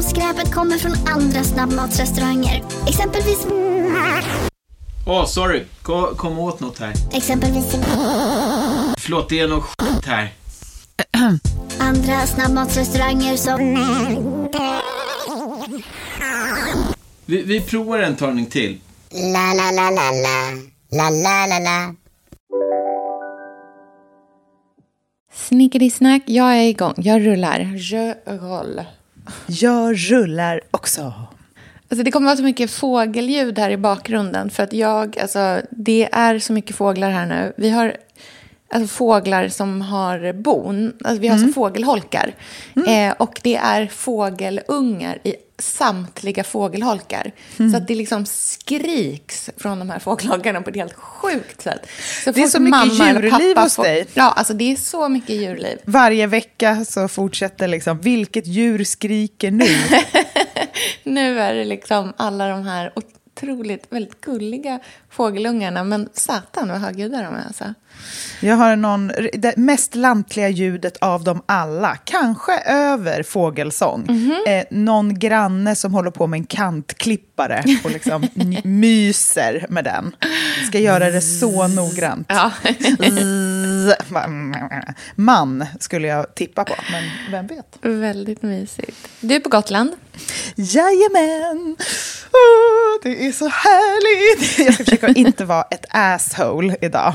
Om skräpet kommer från andra snabbmatsrestauranger. Exempelvis... Åh, sorry. Kom, kom åt något här. Exempelvis... Förlåt, det är något skit här. Andra snabbmatsrestauranger som... Vi, vi provar en talning till. La, la, la, la, la. La, la, la, la. Snickety-snack, jag är igång. Jag rullar. Je roll. Jag rullar också. Alltså det kommer vara så mycket fågelljud här i bakgrunden. För att jag, alltså det är så mycket fåglar här nu. Vi har alltså, fåglar som har bon. Alltså, vi har alltså fågelholkar. Eh, och det är fågelungar i samtliga fågelholkar. Så att det liksom skriks från de här fågelholkarna på ett helt sjukt sätt. Det är så mycket djurliv hos får- dig. Ja, alltså det är så mycket djurliv. Varje vecka så fortsätter liksom, vilket djur skriker nu? Nu är det liksom alla de här otroligt, väldigt gulliga fågelungarna. Men satan vad högljudda de är alltså. Jag har någon, det mest lantliga ljudet av dem alla, kanske över fågelsång. Eh, någon granne som håller på med en kantklippare och liksom myser med den. Ska göra det så noggrant. Ja. Man skulle jag tippa på, men vem vet? väldigt mysigt. Du är på Gotland. Jajamän! Åh, det är så härligt! Jag ska försöka inte vara ett asshole idag.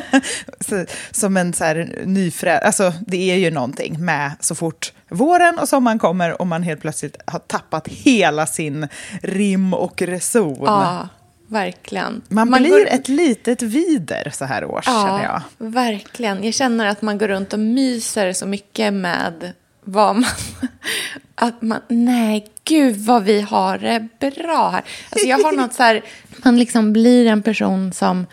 så, som en så här nyfrä... Alltså, det är ju någonting med så fort våren och sommaren kommer och man helt plötsligt har tappat hela sin rim och reson. Ja, verkligen. Man, blir går- ett litet vider så här års, känner jag. Ja, verkligen. Jag känner att man går runt och myser så mycket med vad man... Att man, nej, gud vad vi har det bra här. Alltså jag har något så här, man liksom blir en person som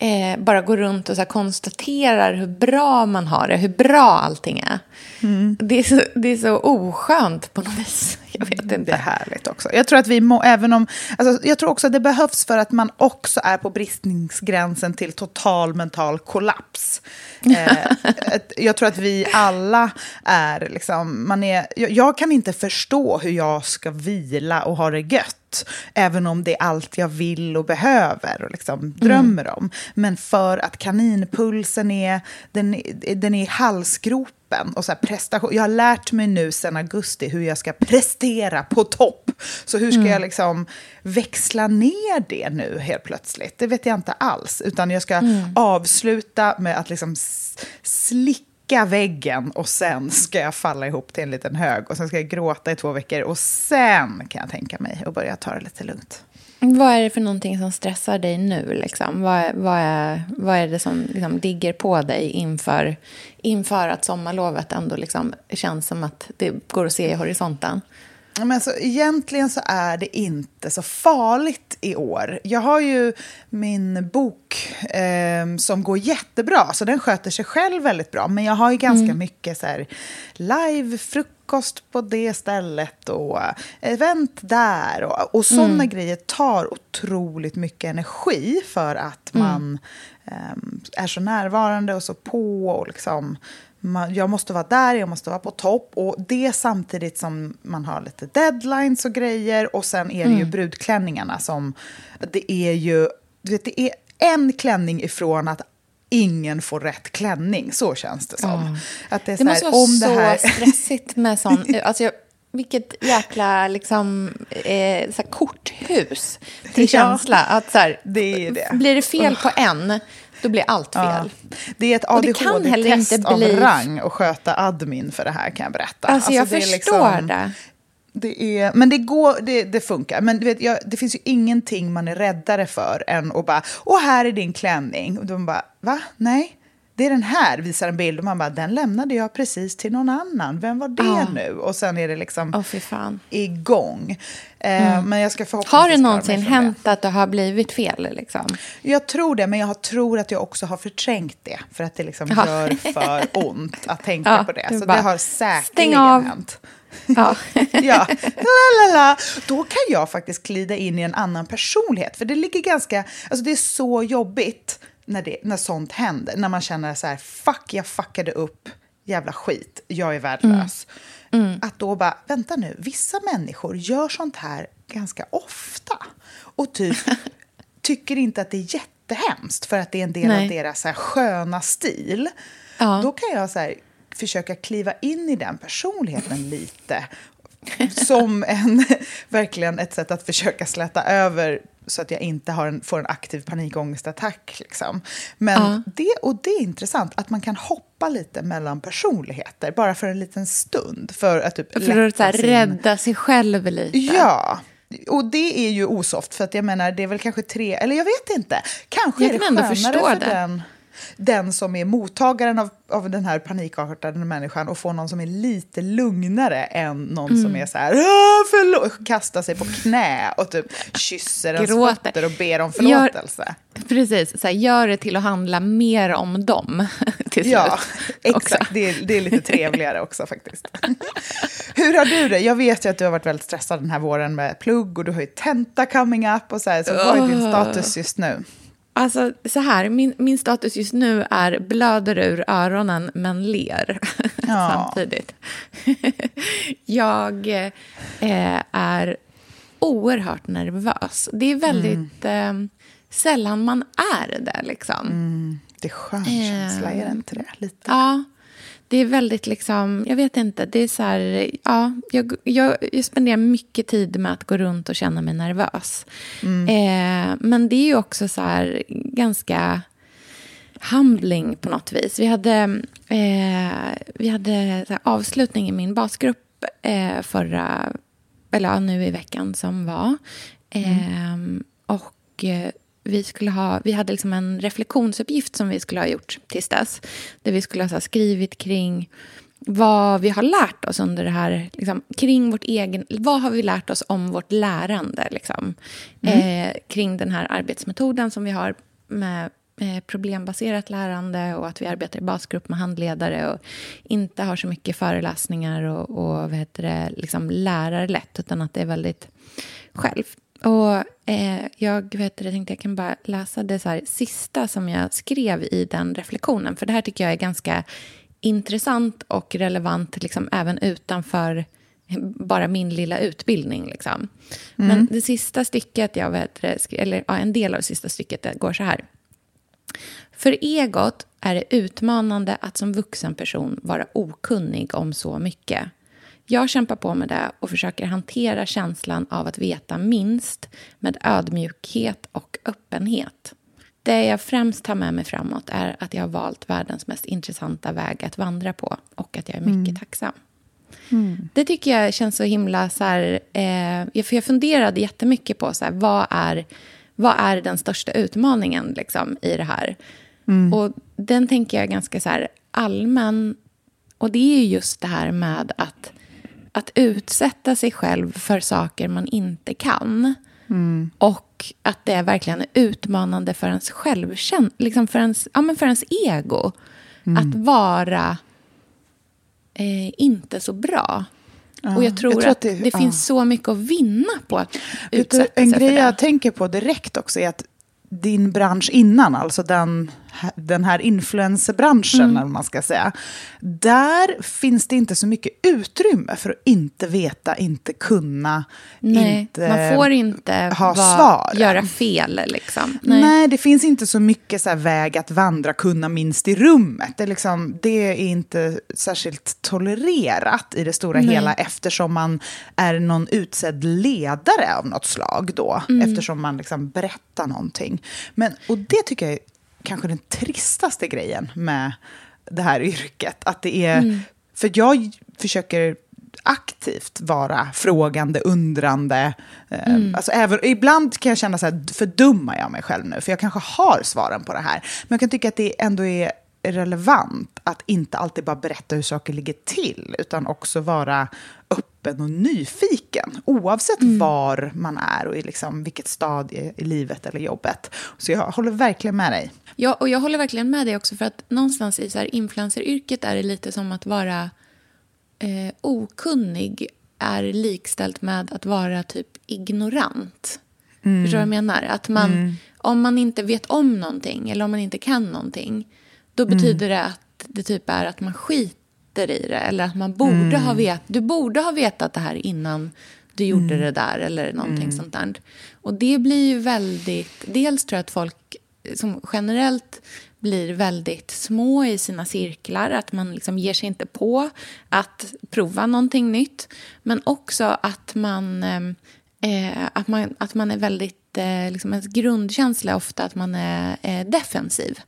eh, bara går runt och så konstaterar hur bra man har det, hur bra allting är. Mm. Det, är så, det är så oskönt på något vis. Jag vet inte. Det är härligt också. Jag tror att vi må, även om, alltså, jag tror också att det behövs för att man också är på bristningsgränsen till total mental kollaps. Eh, jag tror att vi alla är liksom, man är, jag, jag kan inte förstå hur jag ska vila och ha det gött. Även om det är allt jag vill och behöver och liksom drömmer om. Men för att kaninpulsen är, den, den är i halsgropen. Och så prestation. Jag har lärt mig nu sedan augusti hur jag ska prestera på topp. Så hur ska jag liksom växla ner det nu helt plötsligt? Det vet jag inte alls. Utan jag ska avsluta med att liksom s- slicka väggen och sen ska jag falla ihop till en liten hög. Och sen ska jag gråta i två veckor och sen kan jag tänka mig att börja ta det lite lugnt. Vad är det för någonting som stressar dig nu? Liksom? Vad, är- vad, är, vad är det som liksom digger på dig inför, inför att sommarlovet ändå liksom känns som att det går att se i horisonten? Men så, egentligen så är det inte så farligt i år. Jag har ju min bok eh, som går jättebra, så den sköter sig själv väldigt bra. Men jag har ju ganska mycket så här, live-frukost på det stället och eh, event där. Och, och sådana grejer tar otroligt mycket energi för att man ehm, är så närvarande och så på. Och liksom, man, jag måste vara där, jag måste vara på topp. Och det samtidigt som man har lite deadlines och grejer. Och sen är det ju brudklänningarna som... Det är ju... Du vet, det är en klänning ifrån att ingen får rätt klänning. Så känns det som. Att det är Det så måste här, vara om så det här... stressigt med sån... Alltså jag, vilket jäkla liksom, eh, så korthus till Ja, känsla. Att så här, det det. Blir det fel på en, då blir allt fel. Ja. Det är ett Och det kan heller ADHD-test inte av bli- rang att sköta admin för det här kan jag berätta. Alltså, jag det är förstår liksom- det. Det är, men det, går, det, det funkar. Men du vet, jag, det finns ju ingenting man är räddare för än att bara, åh här är din klänning. Och de bara, va? Nej. Det är den här, visar en bild och man bara, den lämnade jag precis till någon annan. Vem var det Ja. nu? Och sen är det liksom Åh, fy fan. igång. Eh, Men jag ska förhoppningsvis Har det någonsin hänt att det har blivit fel? Liksom? Jag tror det, men jag tror att jag också har förträngt det. För att det liksom Ja. gör för ont att tänka Ja, på det. Så bara, det har säkerligen hänt. Ja. ja, la, la, la. Då kan jag faktiskt glida in i en annan personlighet. För det ligger ganska, alltså det är så jobbigt när, det, när sånt händer. När man känner så här, fuck, jag fuckade upp, jävla skit, jag är värdelös. Att då bara, vänta nu, vissa människor gör sånt här ganska ofta. Och typ tycker inte att det är jättehemskt för att det är en del Nej. av deras så här, sköna stil. Ja. Då kan jag så här, försöka kliva in i den personligheten lite. Som en, verkligen ett sätt att försöka släta över så att jag inte har en, får en aktiv panikångestattack. Liksom. Men Ja. det, och det är intressant att man kan hoppa lite mellan personligheter bara för en liten stund. För att typ För att här, sin- rädda sig själv lite. Ja, och det är ju osoft för att jag menar det är väl kanske tre, eller jag vet inte. Kanske Jag är det kan ändå förstå för det. den, den som är mottagaren av, av den här panikartade människan och få någon som är lite lugnare än någon Mm. som är så här, "Ah, förlåt, kastar sig på knä och typ kysser ens fötter och ber om Gör- förlåtelse. Precis, så här, gör det till att handla mer om dem till slut. Ja, exakt. Det är, det är lite trevligare också faktiskt. Hur har du det? Jag vet ju att du har varit väldigt stressad den här våren med plugg och du har ju tenta coming up och så här. Så vad är din status just nu? Alltså, så här, min, min status just nu är blöder ur öronen men ler Ja. samtidigt. jag eh, är oerhört nervös. Det är väldigt eh, sällan man är det. Liksom. Det är skön känsla, är det inte det? Lite. Ja, det är väldigt liksom, jag vet inte, det är så här, ja, jag, jag, jag spenderar mycket tid med att gå runt och känna mig nervös. Eh, men det är ju också så här ganska humbling på något vis. Vi hade, eh, vi hade avslutning i min basgrupp eh, förra, eller ja, nu i veckan som var. Eh, och eh, vi, skulle ha, vi hade liksom en reflektionsuppgift som vi skulle ha gjort tills dess. Där vi skulle ha skrivit kring vad vi har lärt oss under det här, liksom, kring vårt egen, vad har vi lärt oss om vårt lärande, liksom, eh, kring den här arbetsmetoden som vi har med eh, problembaserat lärande och att vi arbetar i basgrupp med handledare och inte har så mycket föreläsningar och, och vad heter det, liksom lärarlätt, utan att det är väldigt själv. Och eh, jag vet det, tänkte jag kan bara läsa det så sista som jag skrev i den reflektionen, för det här tycker jag är ganska intressant och relevant liksom, även utanför bara min lilla utbildning. Liksom. Men det sista stycket, jag vet eller ja, en del av det sista stycket det går så här. För egot är det utmanande att som vuxen person vara okunnig om så mycket. Jag kämpar på med det och försöker hantera känslan av att veta minst med ödmjukhet och öppenhet. Det jag främst tar med mig framåt är att jag har valt världens mest intressanta väg att vandra på och att jag är mycket tacksam. Det tycker jag känns så himla... Så här, eh, för jag funderade jättemycket på så här, vad, är, vad är den största utmaningen liksom, i det här. Och den tänker jag är ganska så här, allmän. Och det är ju just det här med att, att utsätta sig själv för saker man inte kan. Och att det är verkligen utmanande för ens självkänsla, liksom för, ens, ja, men för ens ego. Att vara eh, inte så bra. och jag tror, jag tror att att det, det- ja. finns så mycket att vinna på att du, utsätta en sig grej för det. jag tänker på direkt också är att din bransch innan, alltså den, den här influencerbranschen, Mm. eller man ska säga, där finns det inte så mycket utrymme för att inte veta, inte kunna, Nej, inte man får inte ha svar. göra fel. Liksom. Nej. Nej. det finns inte så mycket så här väg att vandra, kunna minst i rummet. Det är, liksom, det är inte särskilt tolererat i det stora Nej. hela eftersom man är någon utsedd ledare av något slag då. Mm. Eftersom man liksom berättar någonting. Men, och det tycker jag är kanske den tristaste grejen med det här yrket. Att det är, Mm. För jag försöker aktivt vara frågande, undrande. Eh, Mm. Alltså även, ibland kan jag känna så här, fördummar jag mig själv nu? För jag kanske har svaren på det här. Men jag kan tycka att det ändå är relevant att inte alltid bara berätta hur saker ligger till, utan också vara öppen och nyfiken, oavsett Mm. var man är och i liksom vilket stadie i livet eller jobbet. Så jag håller verkligen med dig. Ja, och jag håller verkligen med dig också för att någonstans i så här influenceryrket är det lite som att vara eh, okunnig är likställt med att vara typ ignorant. Förstår du vad jag menar? Att man, om man inte vet om någonting eller om man inte kan någonting då betyder det att det typ är att man skiter i det eller att man borde ha vet, du borde ha vetat det här innan du gjorde det där eller någonting sånt där. Och det blir ju väldigt, dels tror jag att folk som generellt blir väldigt små i sina cirklar, att man liksom ger sig inte på att prova någonting nytt. Men också att man, eh, att man, att man är väldigt, eh, liksom ens grundkänsla är ofta att man är eh, defensiv.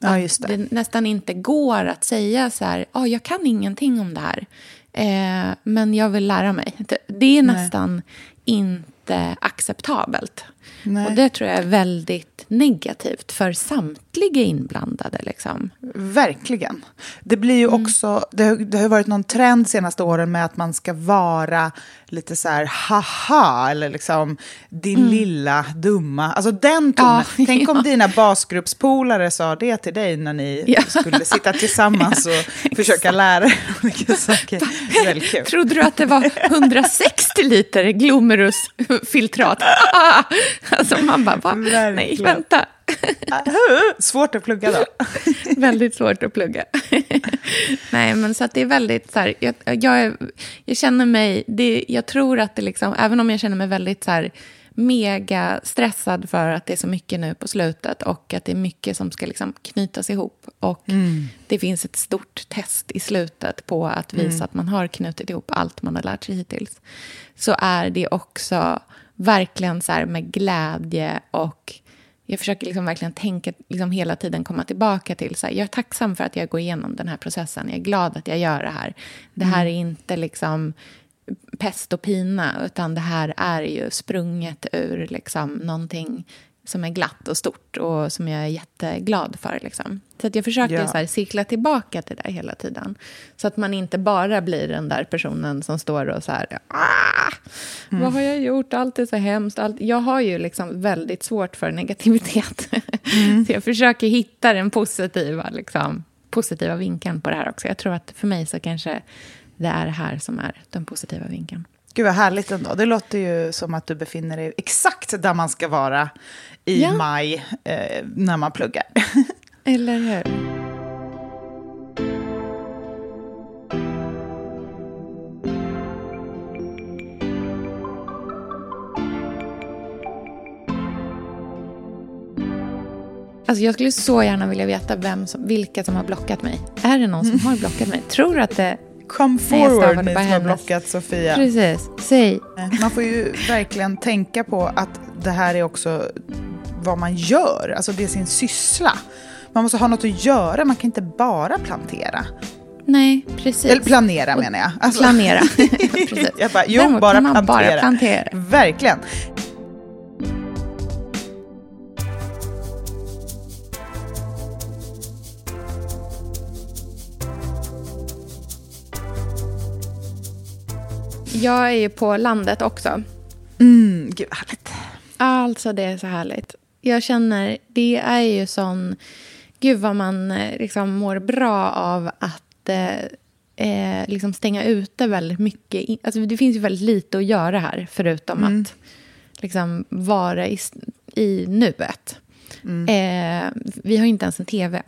Ja, just det. det nästan inte går att säga så här, oh, jag kan ingenting om det här, eh, men jag vill lära mig. Det- Det är nästan inte acceptabelt. Nej. Och det tror jag är väldigt negativt för samtliga inblandade. Liksom. Verkligen. Det blir ju Mm. också, det har, det har varit någon trend senaste åren med att man ska vara lite så här haha eller liksom din lilla dumma. Alltså den tonen. Mm. Ja, Tänk om ja. dina basgruppspolare sa det till dig när ni Ja. skulle sitta tillsammans och försöka lära er olika saker. Är väldigt kul. Trodde du att det var 160 liter Glomerus-filtrat? alltså man bara, va? nej, vänta. Svårt att plugga då. väldigt svårt att plugga. Nej, men så att det är väldigt så här, jag, jag, jag känner mig, det, jag tror att det liksom, även om jag känner mig väldigt så här, mega stressad för att det är så mycket nu på slutet och att det är mycket som ska liksom knytas ihop och det finns ett stort test i slutet på att visa att man har knutit ihop allt man har lärt sig hittills så är det också verkligen så här med glädje och jag försöker liksom verkligen tänka, liksom hela tiden komma tillbaka till så här, jag är tacksam för att jag går igenom den här processen. Jag är glad att jag gör det här. Det här är inte liksom pest och pina, utan det här är ju sprunget ur liksom någonting som är glatt och stort och som jag är jätteglad för. Liksom. Så att jag försöker Ja. så här, cirkla tillbaka till det hela tiden. Så att man inte bara blir den där personen som står och så här... Ah, Vad har jag gjort? Allt är så hemskt. Allt. Jag har ju liksom väldigt svårt för negativitet. så jag försöker hitta den positiva, liksom, positiva vinkeln på det här också. Jag tror att för mig så kanske det är det här som är den positiva vinkeln. Gud vad härligt ändå. Det låter ju som att du befinner dig exakt där man ska vara i Ja. maj eh, när man pluggar. Eller hur? Alltså jag skulle så gärna vilja veta vem som, vilka som har blockat mig. Är det någon som har blockat mig? Tror du att det... Come forward ni som har hennes. blockat Sofia. Precis. Säg. Man får ju verkligen tänka på att det här är också vad man gör. Alltså det är sin syssla. Man måste ha något att göra, man kan inte bara plantera. Nej, precis. Eller planera menar jag. Alltså- Planera. Precis. jag bara, jo, Däremot bara kan man plantera. bara plantera. Verkligen. Jag är ju på landet också. Mm, gud vad härligt. Alltså det är så härligt. Jag känner, det är ju sån... Gud vad man eh, liksom mår bra av att eh, eh, liksom stänga ute väldigt mycket. Alltså det finns ju väldigt lite att göra här förutom att liksom vara i, i nuet. Eh, vi har inte ens en tv.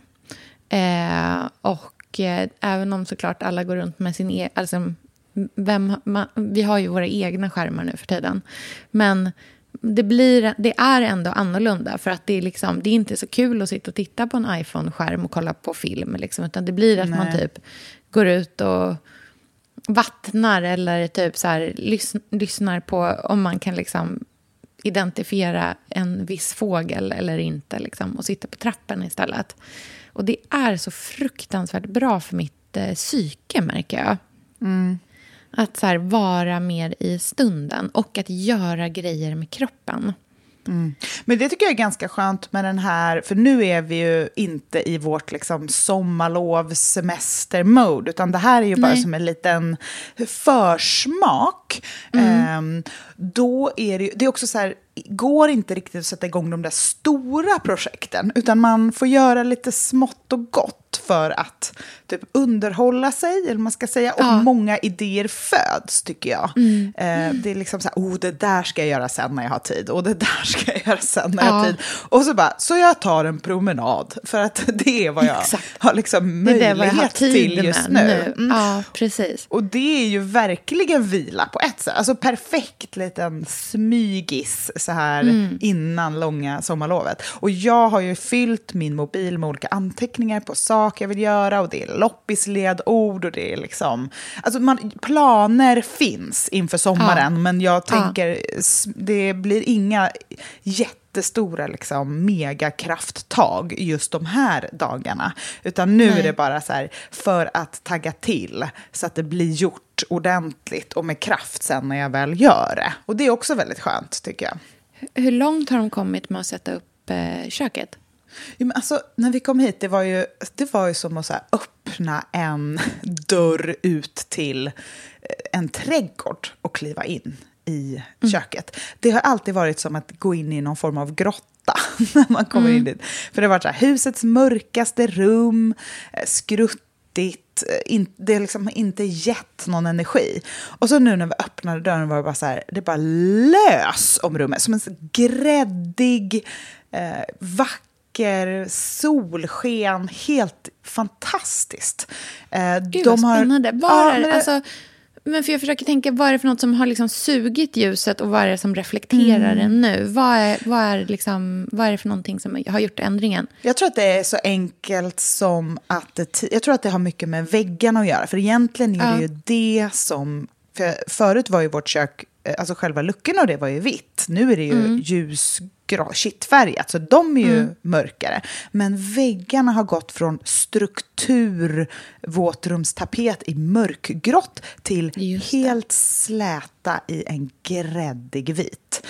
Eh, och eh, även om såklart alla går runt med sin egen... Alltså, vem, man, vi har ju våra egna skärmar nu för tiden. Men det, blir, det är ändå annorlunda. För att det är, liksom, det är inte så kul att sitta och titta på en iPhone-skärm och kolla på film. Liksom, utan det blir att man Nej. typ går ut och vattnar eller typ så här, lys- lyssnar på om man kan liksom identifiera en viss fågel eller inte liksom, och sitta på trappen istället. Och det är så fruktansvärt bra för mitt eh, psyke, märker jag. Att så här, vara mer i stunden och att göra grejer med kroppen. Men det tycker jag är ganska skönt med den här, för nu är vi ju inte i vårt liksom sommarlovssemester-mode, utan det här är ju bara Nej. som en liten försmak. Ehm, då är det, ju- det är också så här, går inte riktigt att sätta igång de där stora projekten, utan man får göra lite smått och gott för att typ underhålla sig, eller man ska säga, och Ja. många idéer föds, tycker jag. Eh, det är liksom så här, oh, det där ska jag göra sen när jag har tid, och det där ska jag göra sen när jag har tid. Och så bara, så jag tar en promenad, för att det är vad jag Exakt. har liksom möjlighet har till just nu. nu. Mm. Ja, precis. Och det är ju verkligen vila på ett sätt. Alltså perfekt liten smygis så här Mm. innan långa sommarlovet. Och jag har ju fyllt min mobil med olika anteckningar på saker jag vill göra och det är loppisledord och det är liksom... Alltså man, planer finns inför sommaren men jag tänker s- det blir inga jättestora liksom, megakrafttag just de här dagarna. Utan nu är det bara så här för att tagga till så att det blir gjort ordentligt och med kraft sen när jag väl gör det. Och det är också väldigt skönt tycker jag. Hur långt har de kommit med att sätta upp eh, köket? Ja, men alltså, när vi kom hit, det var ju, det var ju som att så öppna en dörr ut till eh, en trädgård och kliva in i köket. Det har alltid varit som att gå in i någon form av grotta när man kommer in dit. För det har varit så här, husets mörkaste rum, eh, skruttigt, eh, in, det har liksom inte gett någon energi. Och så nu när vi öppnade dörren var det bara så här, det bara lös om rummet. Som en gräddig, eh, vacker solsken, helt fantastiskt. Eh, Gud vad spännande. Vad Ja, är men det, det- alltså, men för jag försöker tänka, vad är det för något som har liksom sugit ljuset och vad är det som reflekterar det nu? Vad är, vad, är liksom, vad är det för någonting som har gjort ändringen? Jag tror att det är så enkelt som att det, jag tror att det har mycket med väggarna att göra. För egentligen är Ja. det ju det som... För förut var ju vårt kök, eh, alltså själva luckorna och det var ju vitt. Nu är det ju ljusgrå, kittfärgat, så de är ju mörkare. Men väggarna har gått från struktur, våtrumstapet i mörkgrått till helt släta i en gräddig vit.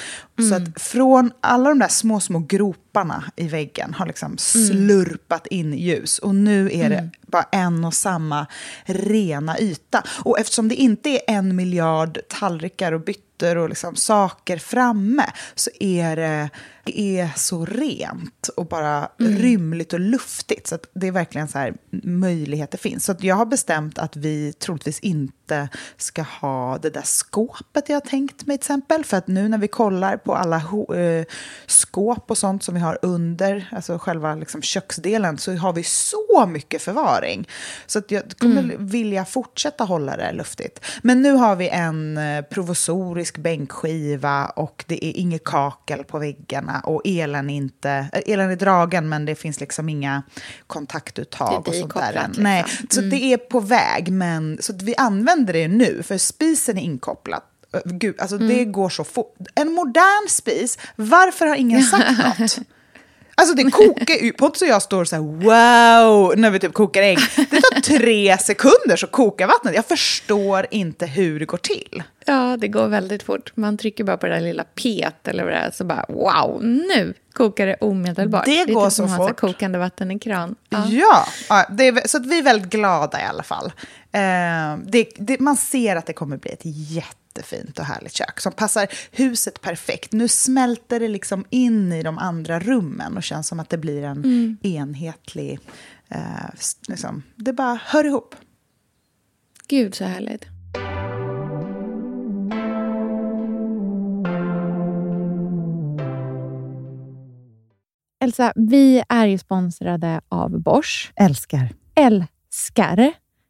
Så att från alla de där små, små groparna i väggen har liksom slurpat in ljus. Och nu är det bara en och samma rena yta. Och eftersom det inte är en miljard tallrikar och produkter och liksom saker framme så är det, det är så rent och bara rymligt och luftigt. Så det är verkligen så här möjligheter finns. Så jag har bestämt att vi troligtvis inte ska ha det där skåpet jag har tänkt mig till exempel. För att nu när vi kollar på alla eh, skåp och sånt som vi har under, alltså själva liksom köksdelen, så har vi så mycket förvaring. Så att jag kommer vilja fortsätta hålla det luftigt. Men nu har vi en eh, provisorisk bänkskiva och det är inget kakel på väggarna och elen inte, eh, elen är dragen men det finns liksom inga kontaktuttag och sånt där. liksom. Nej, så det är på väg, men så vi använder det nu, för spisen är inkopplad. Ö, Gud, alltså det går så fort. En modern spis, varför har ingen sagt något? Alltså det kokar ju, Potts och jag står så här wow när vi typ kokar ägg. Det tar tre sekunder så kokar vattnet. Jag förstår inte hur det går till. Ja, det går väldigt fort. Man trycker bara på det där lilla pet eller vad det är, så bara wow, nu kokar det omedelbart. Det är går typ så som att ha fort. kokande vatten i kran. Ja. Ja, ja det är, så att vi är väldigt glada i alla fall. Eh, det, det, man ser att det kommer bli ett jättefint och härligt kök som passar huset perfekt. Nu smälter det liksom in i de andra rummen och känns som att det blir en enhetlig... Eh, liksom, det bara hör ihop. Gud, så härligt. Elsa, vi är ju sponsrade av Bosch. Älskar. Älskar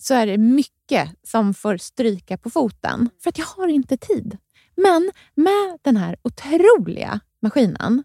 så är det mycket som får stryka på foten. För att jag har inte tid. Men med den här otroliga maskinen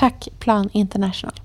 Tack Plan International.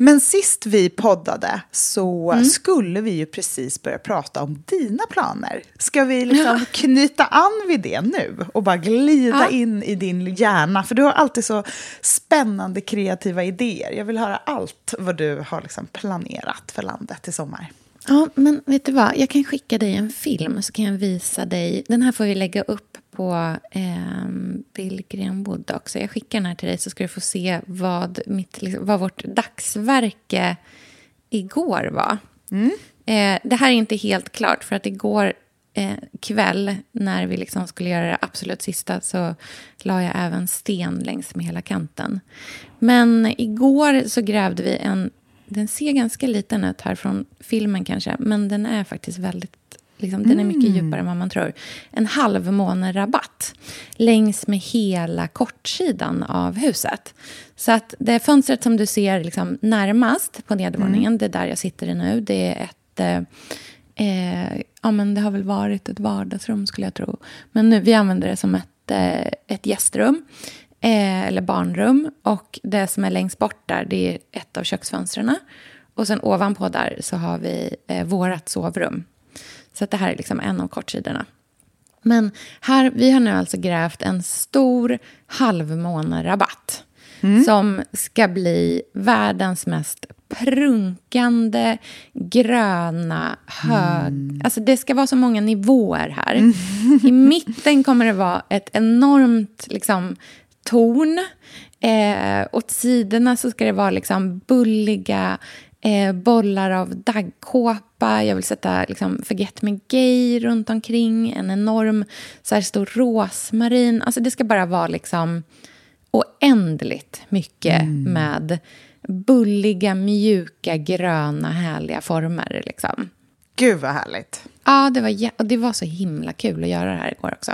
Men sist vi poddade så mm. skulle vi ju precis börja prata om dina planer. Ska vi liksom knyta an vid det nu och bara glida ja. in i din hjärna? För du har alltid så spännande kreativa idéer. Jag vill höra allt vad du har liksom planerat för landet i sommar. Ja, men vet du vad? Jag kan skicka dig en film så kan jag visa dig. Den här får vi lägga upp på eh, Bill Greenwood också. Jag skickar den här till dig så ska du få se vad, mitt, liksom, vad vårt dagsverke igår var. Mm. Eh, det här är inte helt klart för att igår eh, kväll när vi liksom skulle göra det absolut sista så la jag även sten längs med hela kanten. Men igår så grävde vi en den ser ganska liten ut här från filmen kanske, men den är faktiskt väldigt Liksom, den är mycket mm. djupare än vad man tror. En halvmånerabatt längs med hela kortsidan av huset. Så att det fönstret som du ser liksom närmast på nedervåningen, mm. det är där jag sitter i nu, det är ett... Eh, eh, ja, men det har väl varit ett vardagsrum, skulle jag tro. Men nu, vi använder det som ett, eh, ett gästrum eh, eller barnrum. Och det som är längst bort där, det är ett av köksfönstren. Och sen ovanpå där så har vi eh, vårt sovrum. Så det här är liksom en av kortsidorna. Men här, vi har nu alltså grävt en stor halvmånerabatt. Mm. Som ska bli världens mest prunkande, gröna, hög... Mm. Alltså det ska vara så många nivåer här. Mm. I mitten kommer det vara ett enormt liksom, torn. Eh, åt sidorna så ska det vara liksom bulliga eh, bollar av daggkåpa. Jag vill sätta liksom, Forget Me Gay runt omkring. En enorm så här, stor rosmarin. Alltså, det ska bara vara liksom oändligt mycket mm. med bulliga, mjuka, gröna, härliga former. Liksom. Gud, vad härligt. Ja, det var, och det var så himla kul att göra det här igår också.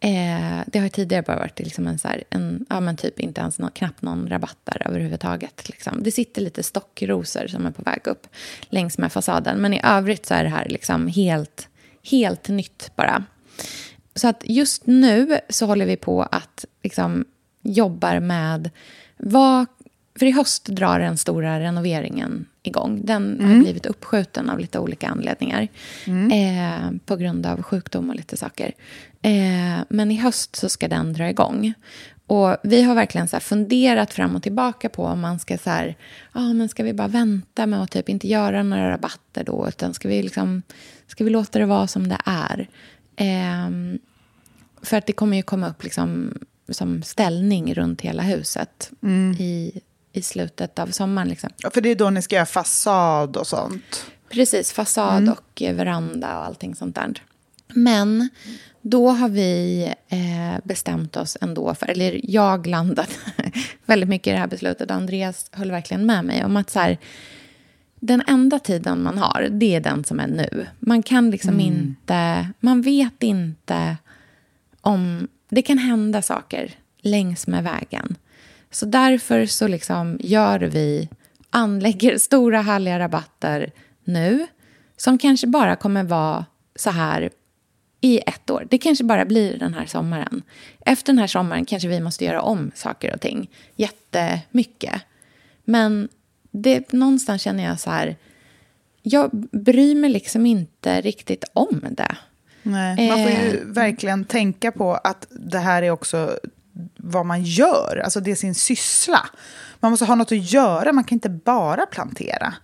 Eh, det har tidigare bara varit liksom en, så här, en ja, men typ inte ens någon, knappt någon rabatt där överhuvudtaget. Liksom. Det sitter lite stockrosor som är på väg upp längs med fasaden. Men i övrigt så är det här liksom helt, helt nytt bara. Så att just nu så håller vi på att liksom jobbar med vad för i höst drar den stora renoveringen igång. Den mm. har blivit uppskjuten av lite olika anledningar. Mm. Eh, på grund av sjukdom och lite saker. Eh, men i höst så ska den dra igång. Och vi har verkligen så funderat fram och tillbaka på om man ska så här, ah, men ska vi bara vänta med att typ inte göra några rabatter då, utan ska vi, liksom, ska vi låta det vara som det är? Eh, för att det kommer ju komma upp liksom, som ställning runt hela huset mm. i i slutet av sommaren. Liksom. Ja, för det är då ni ska göra fasad och sånt? Precis, fasad mm. och veranda och allting sånt där. Men då har vi eh, bestämt oss ändå för, eller jag landat väldigt mycket i det här beslutet. Andreas höll verkligen med mig om att så här, den enda tiden man har, det är den som är nu. Man kan liksom mm. inte, man vet inte om, det kan hända saker längs med vägen. Så därför så liksom gör vi, anlägger stora härliga rabatter nu som kanske bara kommer vara så här i ett år. Det kanske bara blir den här sommaren. Efter den här sommaren kanske vi måste göra om saker och ting jättemycket. Men det, någonstans känner jag så här, jag bryr mig liksom inte riktigt om det. Nej, man får ju eh, verkligen tänka på att det här är också vad man gör, alltså det är sin syssla. Man måste ha något att göra, man kan inte bara plantera.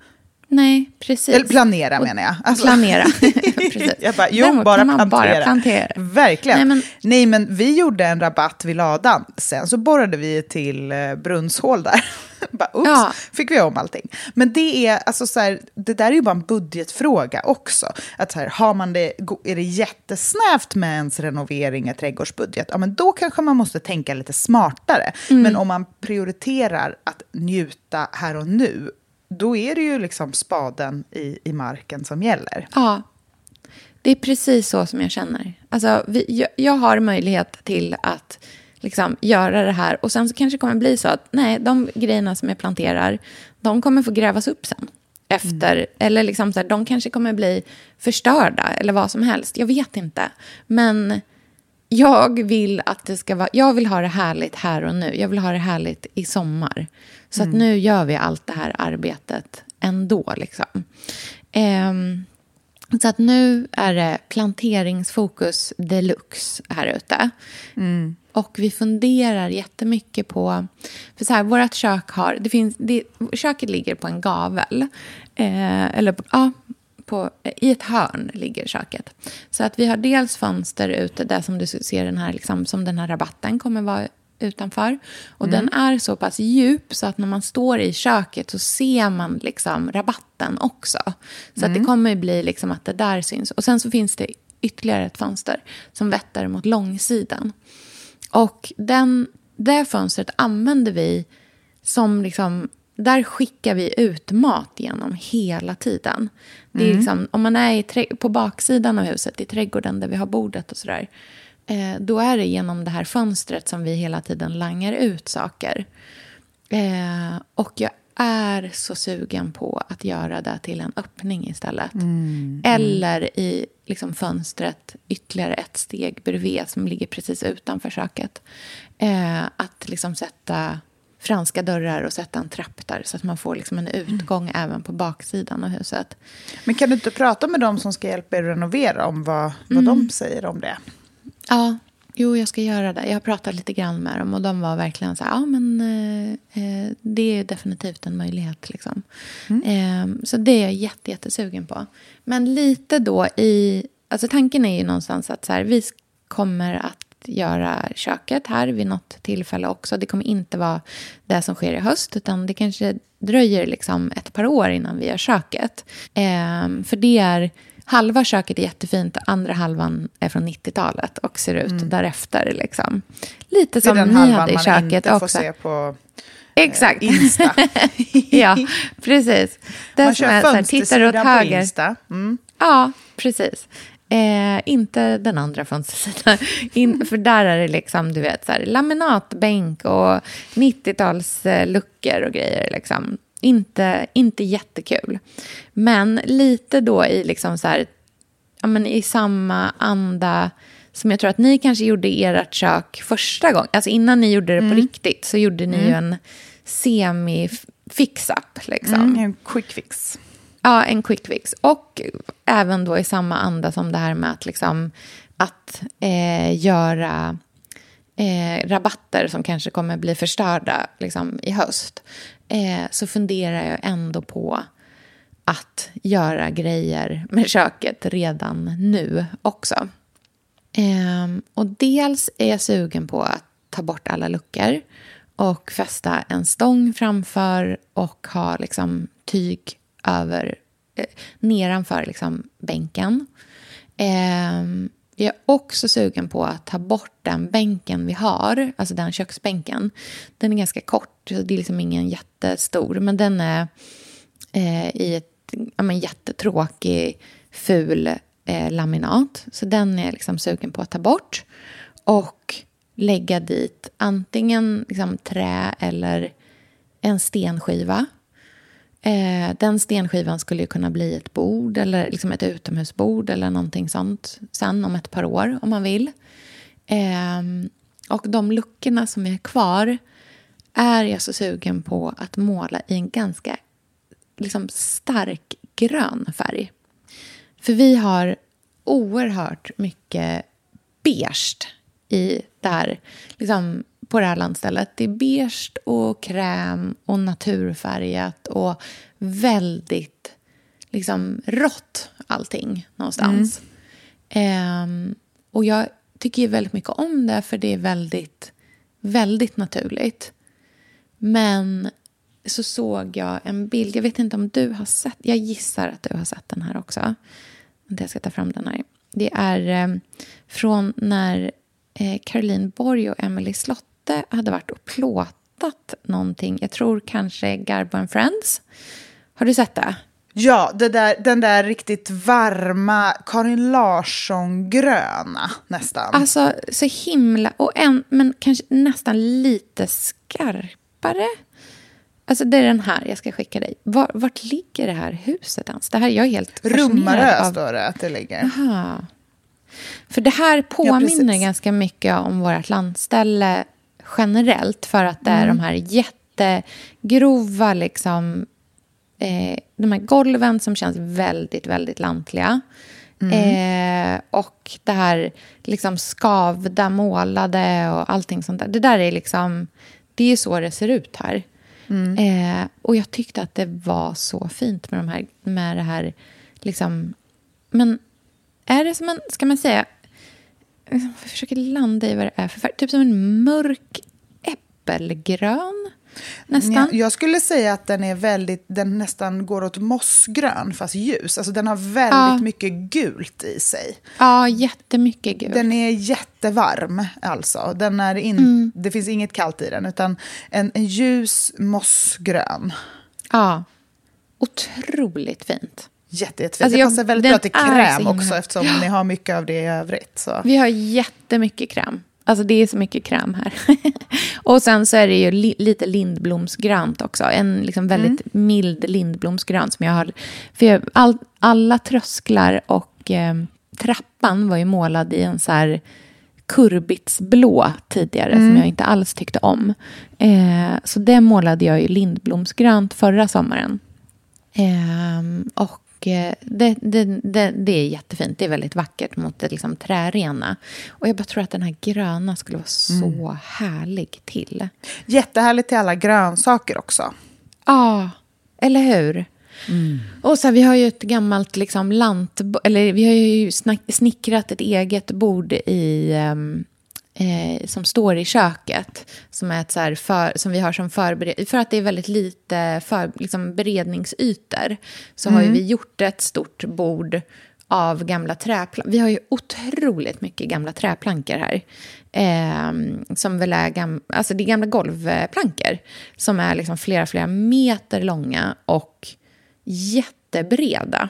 Nej, precis. Eller planera menar jag. Alltså. Planera, precis. Jag bara, jo, Däremot bara plantera. bara plantera. Verkligen. Nej men... Nej, men vi gjorde en rabatt vid ladan. Sen så borrade vi till eh, brunnshål där. Bara, Oops, Ja. fick vi om allting. Men det är, alltså, så här, det där är ju bara en budgetfråga också. Att så här, har man det, är det jättesnävt med ens renovering, ett trädgårdsbudget, ja, men då kanske man måste tänka lite smartare. Men om man prioriterar att njuta här och nu, då är det ju liksom spaden i, i marken som gäller. Ja, det är precis så som jag känner. Alltså, vi, jag, jag har möjlighet till att liksom, göra det här. Och sen så kanske det kommer bli så att nej, de grejerna som jag planterar, de kommer få grävas upp sen. Efter, eller liksom så här, de kanske kommer bli förstörda eller vad som helst. Jag vet inte. Men jag vill att det ska vara, jag vill ha det härligt här och nu. Jag vill ha det härligt i sommar. Så att nu gör vi allt det här arbetet ändå. Liksom. Ehm, så att nu är det planteringsfokus deluxe här ute. Och vi funderar jättemycket på... För så här, vårt kök har... Det finns, det, köket ligger på en gavel. Eh, eller ja, på, i ett hörn ligger köket. Så att vi har dels fönster ute där som du ser den här, liksom, som den här rabatten kommer vara utanför. Och den är så pass djup så att när man står i köket så ser man liksom rabatten också. Så att det kommer bli liksom att det där syns. Och sen så finns det ytterligare ett fönster som vetter mot långsidan. Och den, det fönstret använder vi som liksom... Där skickar vi ut mat genom hela tiden. Det är liksom, om man är i trä- på baksidan av huset, i trädgården där vi har bordet och sådär, eh, då är det genom det här fönstret som vi hela tiden langar ut saker. Eh, och jag är så sugen på att göra det till en öppning istället. Eller i liksom, fönstret ytterligare ett steg bredvid som ligger precis utanför köket. Eh, att liksom sätta franska dörrar och sätta en trapp där så att man får liksom en utgång även på baksidan av huset. Men kan du inte prata med dem som ska hjälpa er renovera om vad, vad de säger om det? Ja, jo, jag ska göra det. Jag har pratat lite grann med dem och de var verkligen så här, ja men eh, eh, det är definitivt en möjlighet liksom. Eh, så det är jag jätte, jättesugen på. Men lite då i, alltså tanken är ju någonstans att så här, vi kommer att göra köket här vid något tillfälle också. Det kommer inte vara det som sker i höst, utan det kanske dröjer liksom ett par år innan vi gör köket. Eh, för det är, halva köket är jättefint, andra halvan är från 90-talet och ser ut därefter. Liksom. Lite Det är som den ni halvan hade i man köket inte får också. se på Exakt. Insta. ja, precis. Det man kör är fönstersidan på höger. Insta. Mm. Ja, precis. Eh, inte den andra fönstersidan. In, för där är det liksom, du vet, så här, laminatbänk och 90-talsluckor och grejer. Liksom. Inte, inte jättekul. Men lite då i, liksom så här, ja, men i samma anda som jag tror att ni kanske gjorde i ert kök första gången. Alltså innan ni gjorde det på riktigt så gjorde ni ju en semi-fix-up. Liksom. Mm, en quick fix. Ja, en quick fix. Och även då i samma anda som det här med att, liksom, att eh, göra eh, rabatter som kanske kommer bli förstörda liksom, i höst. Eh, så funderar jag ändå på att göra grejer med köket redan nu också. Eh, och dels är jag sugen på att ta bort alla luckor och fästa en stång framför och ha liksom tyg över, eh, nedanför liksom bänken. Eh, jag är också sugen på att ta bort den bänken vi har, alltså den köksbänken. Den är ganska kort, så det är liksom ingen jättestor, men den är eh, i ett ja, men jättetråkig, ful eh, laminat. Så den är jag liksom sugen på att ta bort. Och lägga dit antingen liksom trä eller en stenskiva. Eh, den stenskivan skulle ju kunna bli ett bord eller liksom ett utomhusbord eller någonting sånt sen om ett par år om man vill. Eh, och de luckorna som är kvar är jag så sugen på att måla i en ganska liksom stark grön färg. För vi har oerhört mycket beige i det här, liksom på det här landstället. Det är beige och kräm och naturfärgat och väldigt liksom rått allting någonstans. Ehm, och jag tycker ju väldigt mycket om det för det är väldigt, väldigt naturligt. Men så såg jag en bild. Jag vet inte om du har sett. Jag gissar att du har sett den här också. Jag ska ta fram den här. Det är eh, från när eh, Caroline Borg och Emily Slotte hade varit och plåtat någonting. Jag tror kanske Garbo and Friends. Har du sett det? Ja, det där, den där riktigt varma Karin Larsson-gröna nästan. Alltså så himla, och en, men kanske nästan lite skarpare. Alltså det är den här jag ska skicka dig. Var, vart ligger det här huset ens? Det här, jag är helt Rummarö av... står det att det ligger. Aha. För det här påminner ja, ganska mycket om vårt landställe generellt. För att det är mm. de här jättegrova liksom, eh, de här golven som känns väldigt, väldigt lantliga. Mm. Eh, och det här liksom skavda, målade och allting sånt där. Det där är liksom, det är så det ser ut här. Mm. Eh, och jag tyckte att det var så fint med, de här, med det här, liksom, men är det som en, ska man säga, jag försöker landa i vad det är för färg, typ som en mörk äppelgrön Nästan. Jag skulle säga att den är väldigt, den nästan går åt mossgrön fast ljus. Alltså den har väldigt ja. mycket gult i sig. Ja, jättemycket gult. Den är jättevarm alltså. Den är in, mm. Det finns inget kallt i den utan en, en ljus mossgrön. Ja, otroligt fint. Jätte, jättefint. Alltså, det passar väldigt bra till kräm också eftersom ja. ni har mycket av det i övrigt. Så. Vi har jättemycket kräm. Alltså det är så mycket kräm här. och sen så är det ju li lite lindblomsgrönt också. En liksom väldigt mm. mild lindblomsgrönt som jag har. För jag, all, alla trösklar och eh, trappan var ju målad i en så här kurbitsblå tidigare mm. som jag inte alls tyckte om. Eh, så det målade jag ju lindblomsgrönt förra sommaren. Eh, och det, det, det, det, är jättefint. Det är väldigt vackert mot det liksom trärena. Och jag bara tror att den här gröna skulle vara så mm. härlig till. Jättehärligt till alla grönsaker också. Ja, eller hur? Mm. Och så här, vi har ju ett gammalt liksom, lant... Eller vi har ju snickrat ett eget bord i... Um, eh, som står i köket. Som, är ett så för, som vi har som förberedning. För att det är väldigt lite för, liksom beredningsytor så mm. har vi gjort ett stort bord av gamla träplankor. Vi har ju otroligt mycket gamla träplankor här. Eh, som väl är gam alltså det är gamla golvplankor. Som är liksom flera, flera meter långa och jättebreda.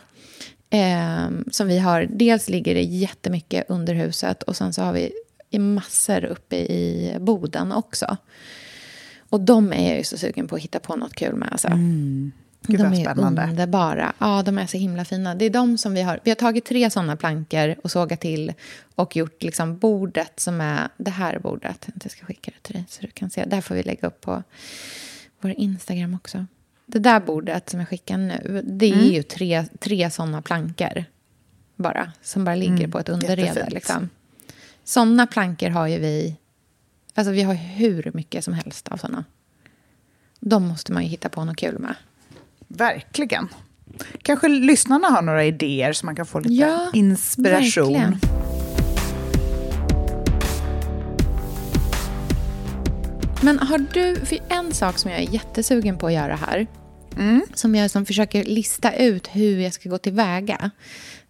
Eh, som vi har, dels ligger det jättemycket under huset och sen så har vi i massor uppe i Boden också. Och de är jag ju så sugen på att hitta på något kul med. Alltså. Mm. Gud, de är spännande. underbara. Ja, de är så himla fina. Det är de som vi har. Vi har tagit tre sådana plankor och sågat till och gjort liksom bordet som är det här bordet. Jag ska skicka det till dig så du kan se. Det här får vi lägga upp på vår Instagram också. Det där bordet som jag skickar nu, det är mm. ju tre, tre sådana plankor bara. Som bara ligger mm. på ett underrede. Liksom. Sådana plankor har ju vi... Alltså vi har hur mycket som helst av sådana. De måste man ju hitta på något kul med. Verkligen. Kanske lyssnarna har några idéer så man kan få lite ja, inspiration. Verkligen. Men har du, för en sak som jag är jättesugen på att göra här, mm. som jag som försöker lista ut hur jag ska gå tillväga,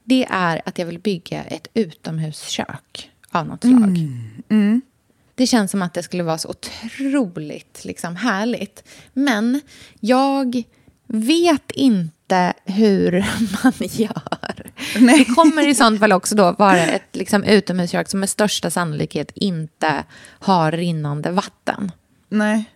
det är att jag vill bygga ett utomhuskök av något slag. Mm. Mm. Det känns som att det skulle vara så otroligt liksom, härligt. Men jag vet inte hur man gör. Nej. Det kommer i sånt fall också då vara ett liksom, utomhuskök som med största sannolikhet inte har rinnande vatten. Nej.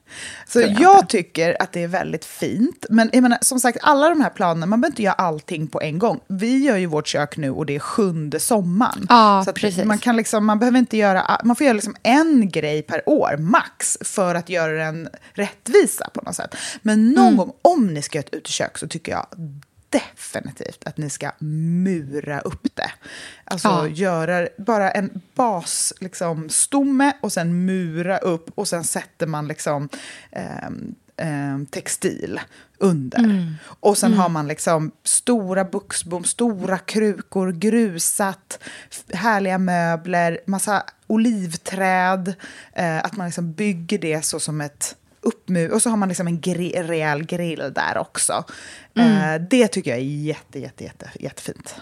Så jag, jag tycker att det är väldigt fint. Men jag menar, som sagt, alla de här planerna, man behöver inte göra allting på en gång. Vi gör ju vårt kök nu och det är sjunde sommaren. Ja, så precis. Man, kan liksom, man behöver inte göra, man får göra liksom en grej per år, max, för att göra den rättvisa på något sätt. Men någon mm. gång, om ni ska göra ett utekök, så tycker jag definitivt att ni ska mura upp det. Alltså ja. göra bara en basstomme liksom, och sen mura upp och sen sätter man liksom eh, eh, textil under. Mm. Och sen mm. har man liksom stora buxbom, stora krukor, grusat, härliga möbler, massa olivträd. Eh, att man liksom bygger det så som ett uppmu och så har man liksom en gri rejäl grill där också. Eh, det tycker jag är jätte, jätte, jätte, jättefint.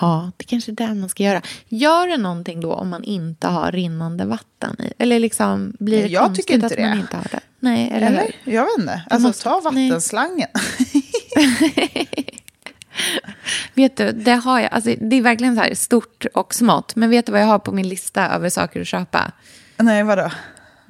Ja, det kanske är det man ska göra. Gör det någonting då om man inte har rinnande vatten i? Eller liksom, blir det Jag konstigt tycker inte att det. man inte har det? Nej, eller, Eller? hur? Jag vet inte. Alltså måste- ta vattenslangen. Vet du, det har jag. Alltså, det är verkligen så här stort och smått. Men vet du vad jag har på min lista över saker att köpa? Nej, vadå?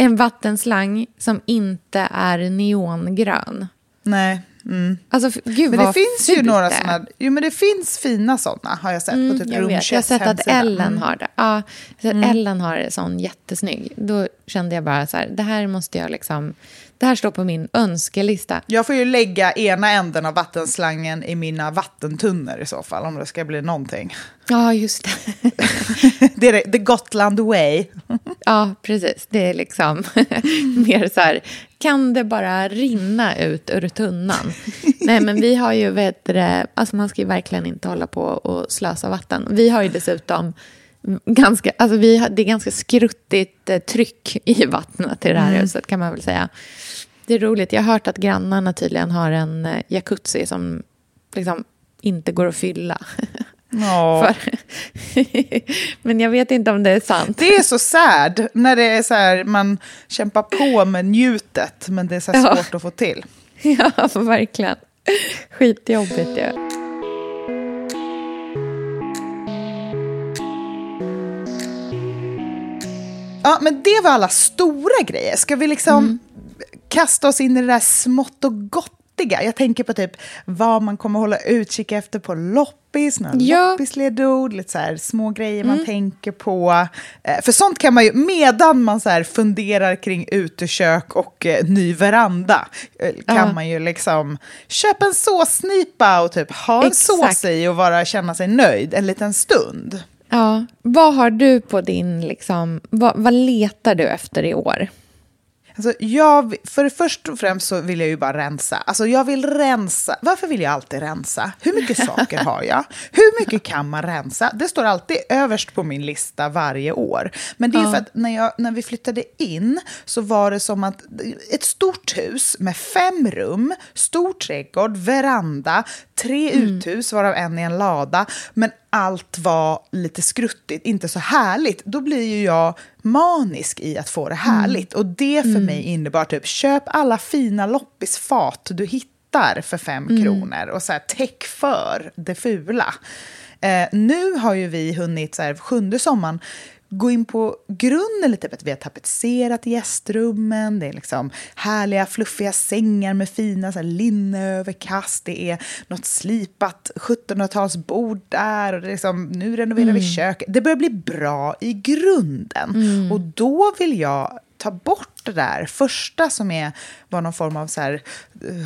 En vattenslang som inte är neongrön. Nej. Mm. Alltså, gud Men det finns ju några sådana. Jo, men det finns fina sådana har jag sett på typ Mm, jag, vet. jag har sett att hemsida. Ellen Mm. har det. Ja, så att Ellen har en sån jättesnygg. Då kände jag bara så här, det här måste jag liksom... Det här står på min önskelista. Jag får ju lägga ena änden av vattenslangen i mina vattentunnor i så fall, om det ska bli någonting. Ja, just det. Det är det, the Gotland way. Ja, precis. Det är liksom mer så här, kan det bara rinna ut ur tunnan? Nej, men vi har ju, vet det, alltså man ska ju verkligen inte hålla på och slösa vatten. Vi har ju dessutom ganska, alltså vi det är ganska skruttigt eh, tryck i vattnet i det här huset kan man väl säga. Det är roligt, jag har hört att grannarna tydligen har en eh, jacuzzi som liksom inte går att fylla. Ja. Men jag vet inte om det är sant. Det är så sad när det är så här, man kämpar på med njutet, men det är så Ja. svårt att få till. Ja, verkligen. Skitjobbigt ju. Ja, men det var alla stora grejer. Ska vi liksom Mm. Kasta oss in i det där smått och gottiga? Jag tänker på typ vad man kommer hålla utkik efter på loppis, några Ja. Mm. loppisledord, lite så här små grejer man tänker på. Eh, För sånt kan man ju, medan man så här funderar kring utekök och eh, ny veranda, eh, kan Ja. man ju liksom köpa en såsnipa och typ ha en sås i och bara känna sig nöjd en liten stund. Ja, vad har du på din, liksom, vad, vad letar du efter i år? Alltså jag, för först och främst så vill jag ju bara rensa. Alltså jag vill rensa. Varför vill jag alltid rensa? Hur mycket saker har jag? Hur mycket kan man rensa? Det står alltid överst på min lista varje år. Men det är Ja. för att när, jag, när vi flyttade in så var det som att ett stort hus med fem rum, stor trädgård, veranda, tre uthus varav en är en lada. Men allt var lite skruttigt, inte så härligt. Då blir ju jag manisk i att få det härligt. Och det för mig innebar typ, köp alla fina loppisfat du hittar för fem kronor och så här, täck för det fula. Eh, nu har ju vi hunnit, så här, sjunde sommaren, gå in på grunden lite. Att vi har tapetserat gästrummen, det är liksom härliga fluffiga sängar med fina så här, linneöverkast, det är något slipat 1700-talsbord där och det är liksom, nu renoverar vi köket. Det börjar bli bra i grunden. Och då vill jag ta bort det där första som är, var någon form av så här,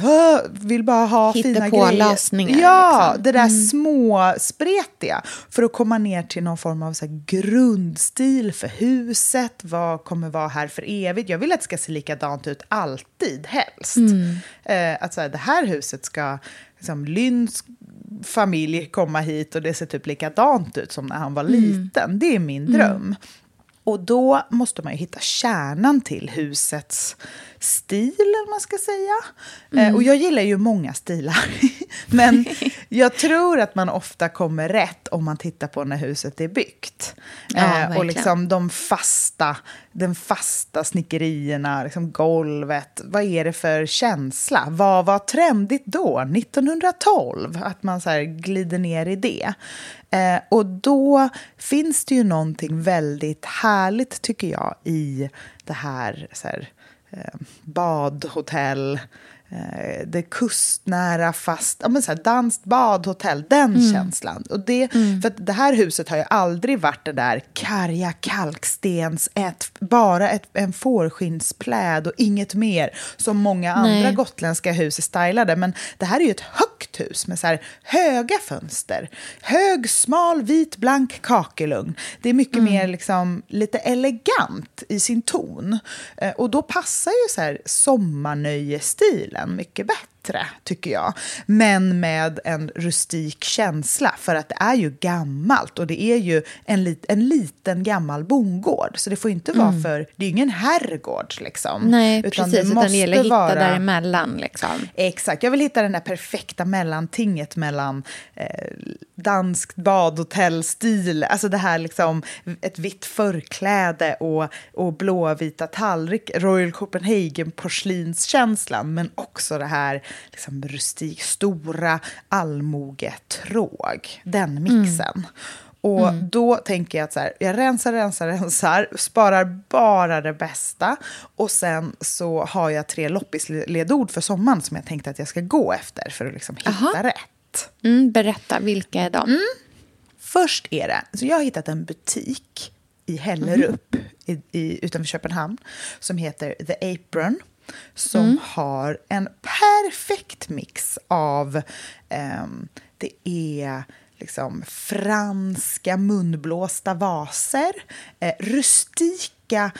"Hö, vill bara ha Hitta fina på grejer. lösningar, Ja, liksom. det där små spretiga för att komma ner till någon form av så grundstil för huset. Vad kommer vara här för evigt? Jag vill att det ska se likadant ut alltid, helst. Eh, att så här, det här huset ska, liksom, Lynns familj komma hit och det ser typ likadant ut som när han var liten. Det är min dröm. Och då måste man ju hitta kärnan till husets stil, eller man ska säga. Eh, och jag gillar ju många stilar. Men jag tror att man ofta kommer rätt om man tittar på när huset är byggt. Ja, Eh, och liksom de fasta, den fasta snickerierna, liksom golvet. Vad är det för känsla? Vad var trendigt då, 1912? Att man så glider ner i det. Eh, och då finns det ju någonting väldigt härligt, tycker jag, i det här, så här eh, Eh, badhotell, det kustnära fast, ja men så här, danskt badhotell, den känslan. Och det, För att det här huset har ju aldrig varit det där karga kalkstens, ett, bara ett, en fårskinnspläd och inget mer, som många andra Nej. gotländska hus är stylade. Men det här är ju ett högt hus med så här höga fönster, hög, smal, vit, blank kakelugn. Det är mycket mer liksom lite elegant i sin ton. Eh, och då passar ju så här sommarnöjestilen mycket bättre bättre, tycker jag. Men med en rustik känsla, för att det är ju gammalt och det är ju en, lit, en liten gammal bondgård. Så det får inte vara för, det är ju ingen herrgård liksom. Nej, precis. Utan det gäller att hitta vara- däremellan. Liksom. Exakt, jag vill hitta den där perfekta mellantinget mellan eh, danskt badhotellstil, alltså det här liksom ett vitt förkläde och, och blåvita tallrik, Royal Copenhagen porslinskänslan, men också det här liksom rustik, stora allmogetråg, den mixen. Och då tänker jag att så här, jag rensar, rensar, rensar, sparar bara det bästa. Och sen så har jag tre loppisledord för sommaren som jag tänkte att jag ska gå efter för att liksom hitta Aha. rätt. Mm, berätta, vilka är de? Först är det, så jag har hittat en butik i Hellerup i, i, utanför Köpenhamn som heter The Apron som har en perfekt mix av, ehm, det är liksom franska munblåsta vaser, eh, rustika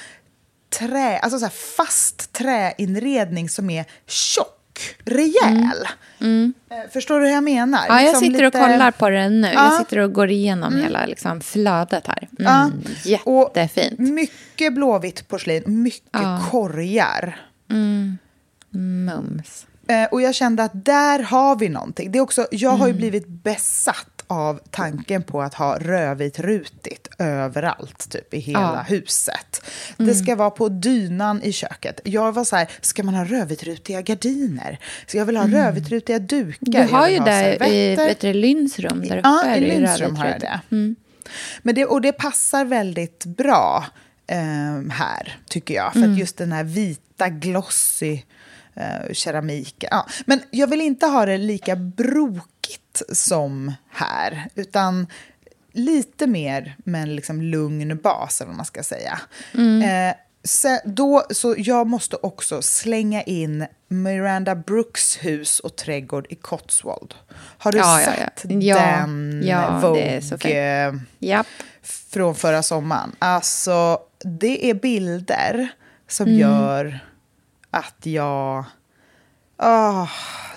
trä, alltså så fast träinredning som är tjock, rejäl. Eh, Förstår du hur jag menar? Ja, jag Liksom sitter och lite- kollar på den nu. Jag Ja. sitter och går igenom hela liksom, flödet här. Ja. Mm, Och jättefint. mycket blåvitt porslin, mycket Ja. korgar. Mums. Eh, och jag kände att där har vi någonting. Det är också, jag Mm. har ju blivit besatt av tanken på att ha rödvit rutigt överallt, typ i hela Ja. Mm. huset. Det ska vara på dynan i köket. Jag var så här, ska man ha rödvitrutiga gardiner? Så jag vill ha rödvitrutiga dukar. Mm. Du har ju där i du, Lynns rum. Där uppe Ja, i det Lindström rödvit har jag det. Men det. Och det passar väldigt bra ehm, här, tycker jag. För Mm. att just den här vita, glossy uh, keramiken. Ja. Men jag vill inte ha det lika brokigt som här, utan lite mer med en liksom lugn bas, eller vad man ska säga. Eh, så, då, så jag måste också slänga in Miranda Brooks hus och trädgård i Cotswold. Har du Ja, ja, sett ja. Ja, den ja, Vogue det är så fint. eh, Japp. Från förra sommaren? Alltså, det är bilder som Mm. gör att jag... Åh,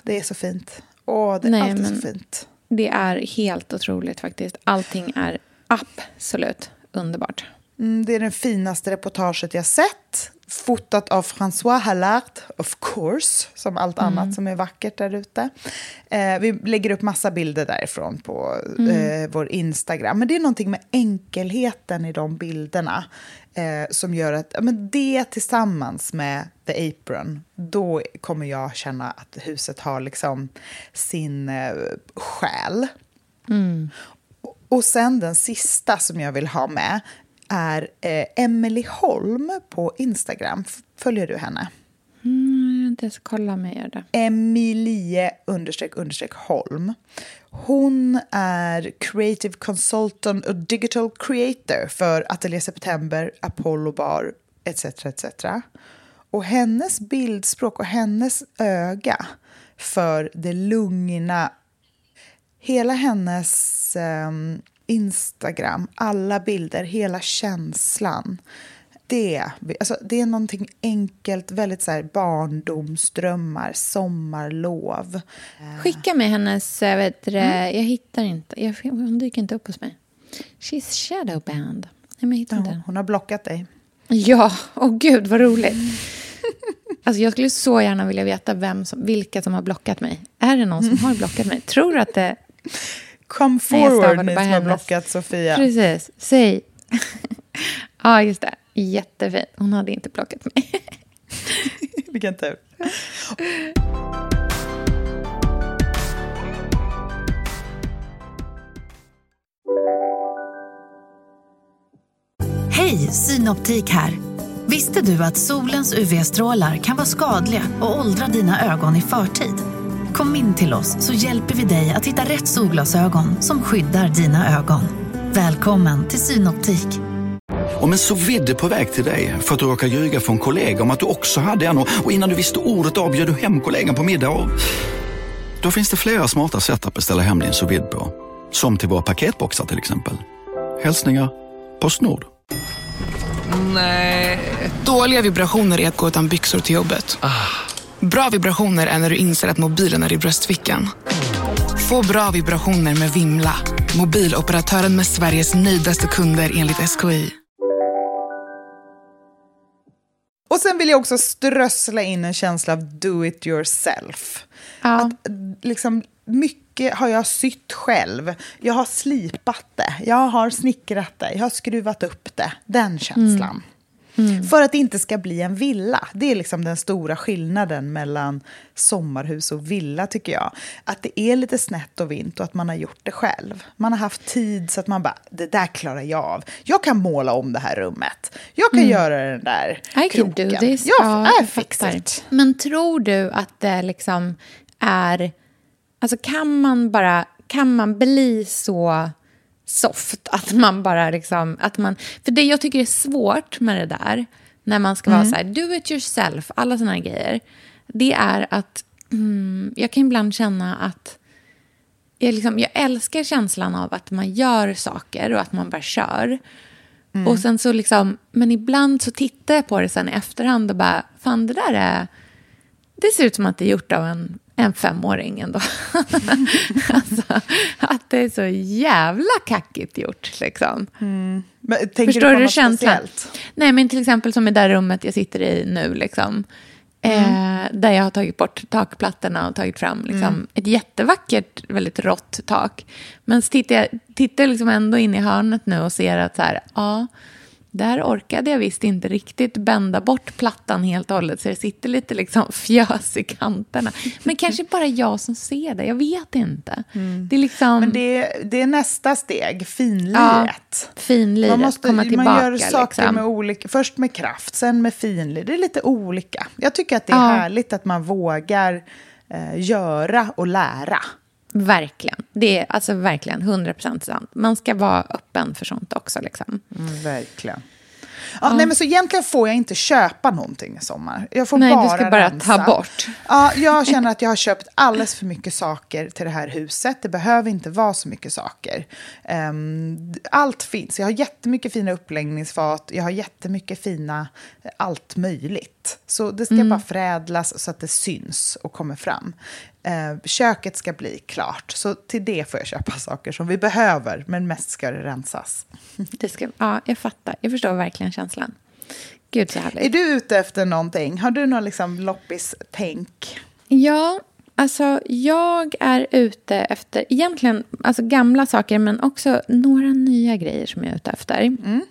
det är så fint. Åh, det är Nej, alltid så fint. Det är helt otroligt faktiskt. Allting är absolut underbart. Mm, det är det finaste reportaget jag sett. Fotat av François Hallard, of course, som allt annat som är vackert där ute. Eh, vi lägger upp massa bilder därifrån på eh, vår Instagram. Men det är någonting med enkelheten i de bilderna eh, som gör att men det tillsammans med The Apron, då kommer jag känna att huset har liksom sin eh, själ. Och sen den sista som jag vill ha med är eh, Emily Holm på Instagram. Följer du henne? Mm, jag har inte ens kollat om jag gör det. Emilie understreck understreck Holm. Hon är creative consultant och digital creator för Atelier September, Apollo Bar etc. etc. Och hennes bildspråk och hennes öga för det lugna hela hennes ehm, Instagram, alla bilder, hela känslan. Det, alltså, det är någonting enkelt, väldigt så här barndomsdrömmar, sommarlov. Skicka mig hennes, eh, vet du, det, jag hittar inte, jag, hon dyker inte upp hos mig. She's shadowband. Nej, men jag hittar inte Ja, den. hon har blockat dig. Ja, åh gud vad roligt. Alltså jag skulle så gärna vilja veta vem som, vilka som har blockat mig. Är det någon som har blockat mig? Tror du att det... Come Nej, forward, ni bara som har blockat Sofia. Precis, säg. ja, just det. Jättefint. Hon hade inte blockat mig. Vilken tur. Hej, Synoptik här. Visste du att solens UV-strålar kan vara skadliga och åldra dina ögon i förtid? Kom in till oss så hjälper vi dig att hitta rätt solglasögon som skyddar dina ögon. Välkommen till Synoptik. Om en så vidde på väg till dig för att du råkar ljuga från kollega om att du också hade en och innan du visste ordet av du hem kollegan på middag och... Då finns det flera smarta sätt att beställa hem din sous på. Som till våra paketboxar till exempel. Hälsningar Postnord. Dåliga vibrationer är att gå utan byxor till jobbet. Bra vibrationer är när du inser att mobilen är i bröstfickan. Få bra vibrationer med Vimla. Mobiloperatören med Sveriges nöjdaste kunder enligt SKI. Och sen vill jag också strössla in en känsla av do it yourself. Ja. Att, liksom, mycket har jag sytt själv. Jag har slipat det, jag har snickrat det, jag har skruvat upp det. Den känslan. För att det inte ska bli en villa. Det är liksom den stora skillnaden mellan sommarhus och villa, tycker jag. Att det är lite snett och vint och att man har gjort det själv. Man har haft tid så att man bara, det där klarar jag av. Jag kan måla om det här rummet. Jag kan göra den där I can kroken. do this. Ja, jag fix fattar. it. Men tror du att det liksom är... Alltså kan man bara... Kan man bli så soft att man bara liksom... Att man, för det jag tycker är svårt med det där, när man ska vara så här, do it yourself, alla såna här grejer, det är att mm, jag kan ibland känna att jag, liksom, jag älskar känslan av att man gör saker och att man bara kör. Och sen så liksom, men ibland så tittar jag på det sen i efterhand och bara, fan det där är, det ser ut som att det är gjort av en, en femåring ändå. alltså, att det är så jävla kackigt gjort liksom. Men, tänker Förstår du du känslan? speciellt? Nej, men till exempel som i det där rummet jag sitter i nu, liksom. Eh, där jag har tagit bort takplattorna och tagit fram liksom, ett jättevackert, väldigt rått tak. Men så tittar jag tittar liksom ändå in i hörnet nu och ser att så här, ja, där orkade jag visst inte riktigt bända bort plattan helt och hållet så det sitter lite liksom fjös i kanterna. Men kanske bara jag som ser det, jag vet inte. Det är liksom... Men det det är nästa steg, Ja, finliret. finliret, Man, måste, komma tillbaka. man gör saker liksom. med olika, först med kraft, sen med finlir. Det är lite olika. Jag tycker att det är Ja. härligt att man vågar eh, göra och lära. Verkligen. Det är alltså verkligen 100% sant. Man ska vara öppen för sånt också. Liksom. Mm, verkligen. Ja, Nej, men så egentligen får jag inte köpa någonting i sommar. Jag får Nej, du bara ska bara rensa. ta bort. Ja, jag känner att jag har köpt alldeles för mycket saker till det här huset. Det behöver inte vara så mycket saker. Ehm, allt finns. Jag har jättemycket fina uppläggningsfat. Jag har jättemycket fina allt möjligt. Så det ska bara förädlas så att det syns och kommer fram. Eh, köket ska bli klart. Så till det får jag köpa saker som vi behöver. Men mest ska det rensas. Det ska, ja, jag fattar. Jag förstår verkligen känslan. Gud, så härligt. Är du ute efter någonting? Har du någon liksom loppis-tänk? Ja, alltså jag är ute efter egentligen alltså gamla saker men också några nya grejer som jag är ute efter.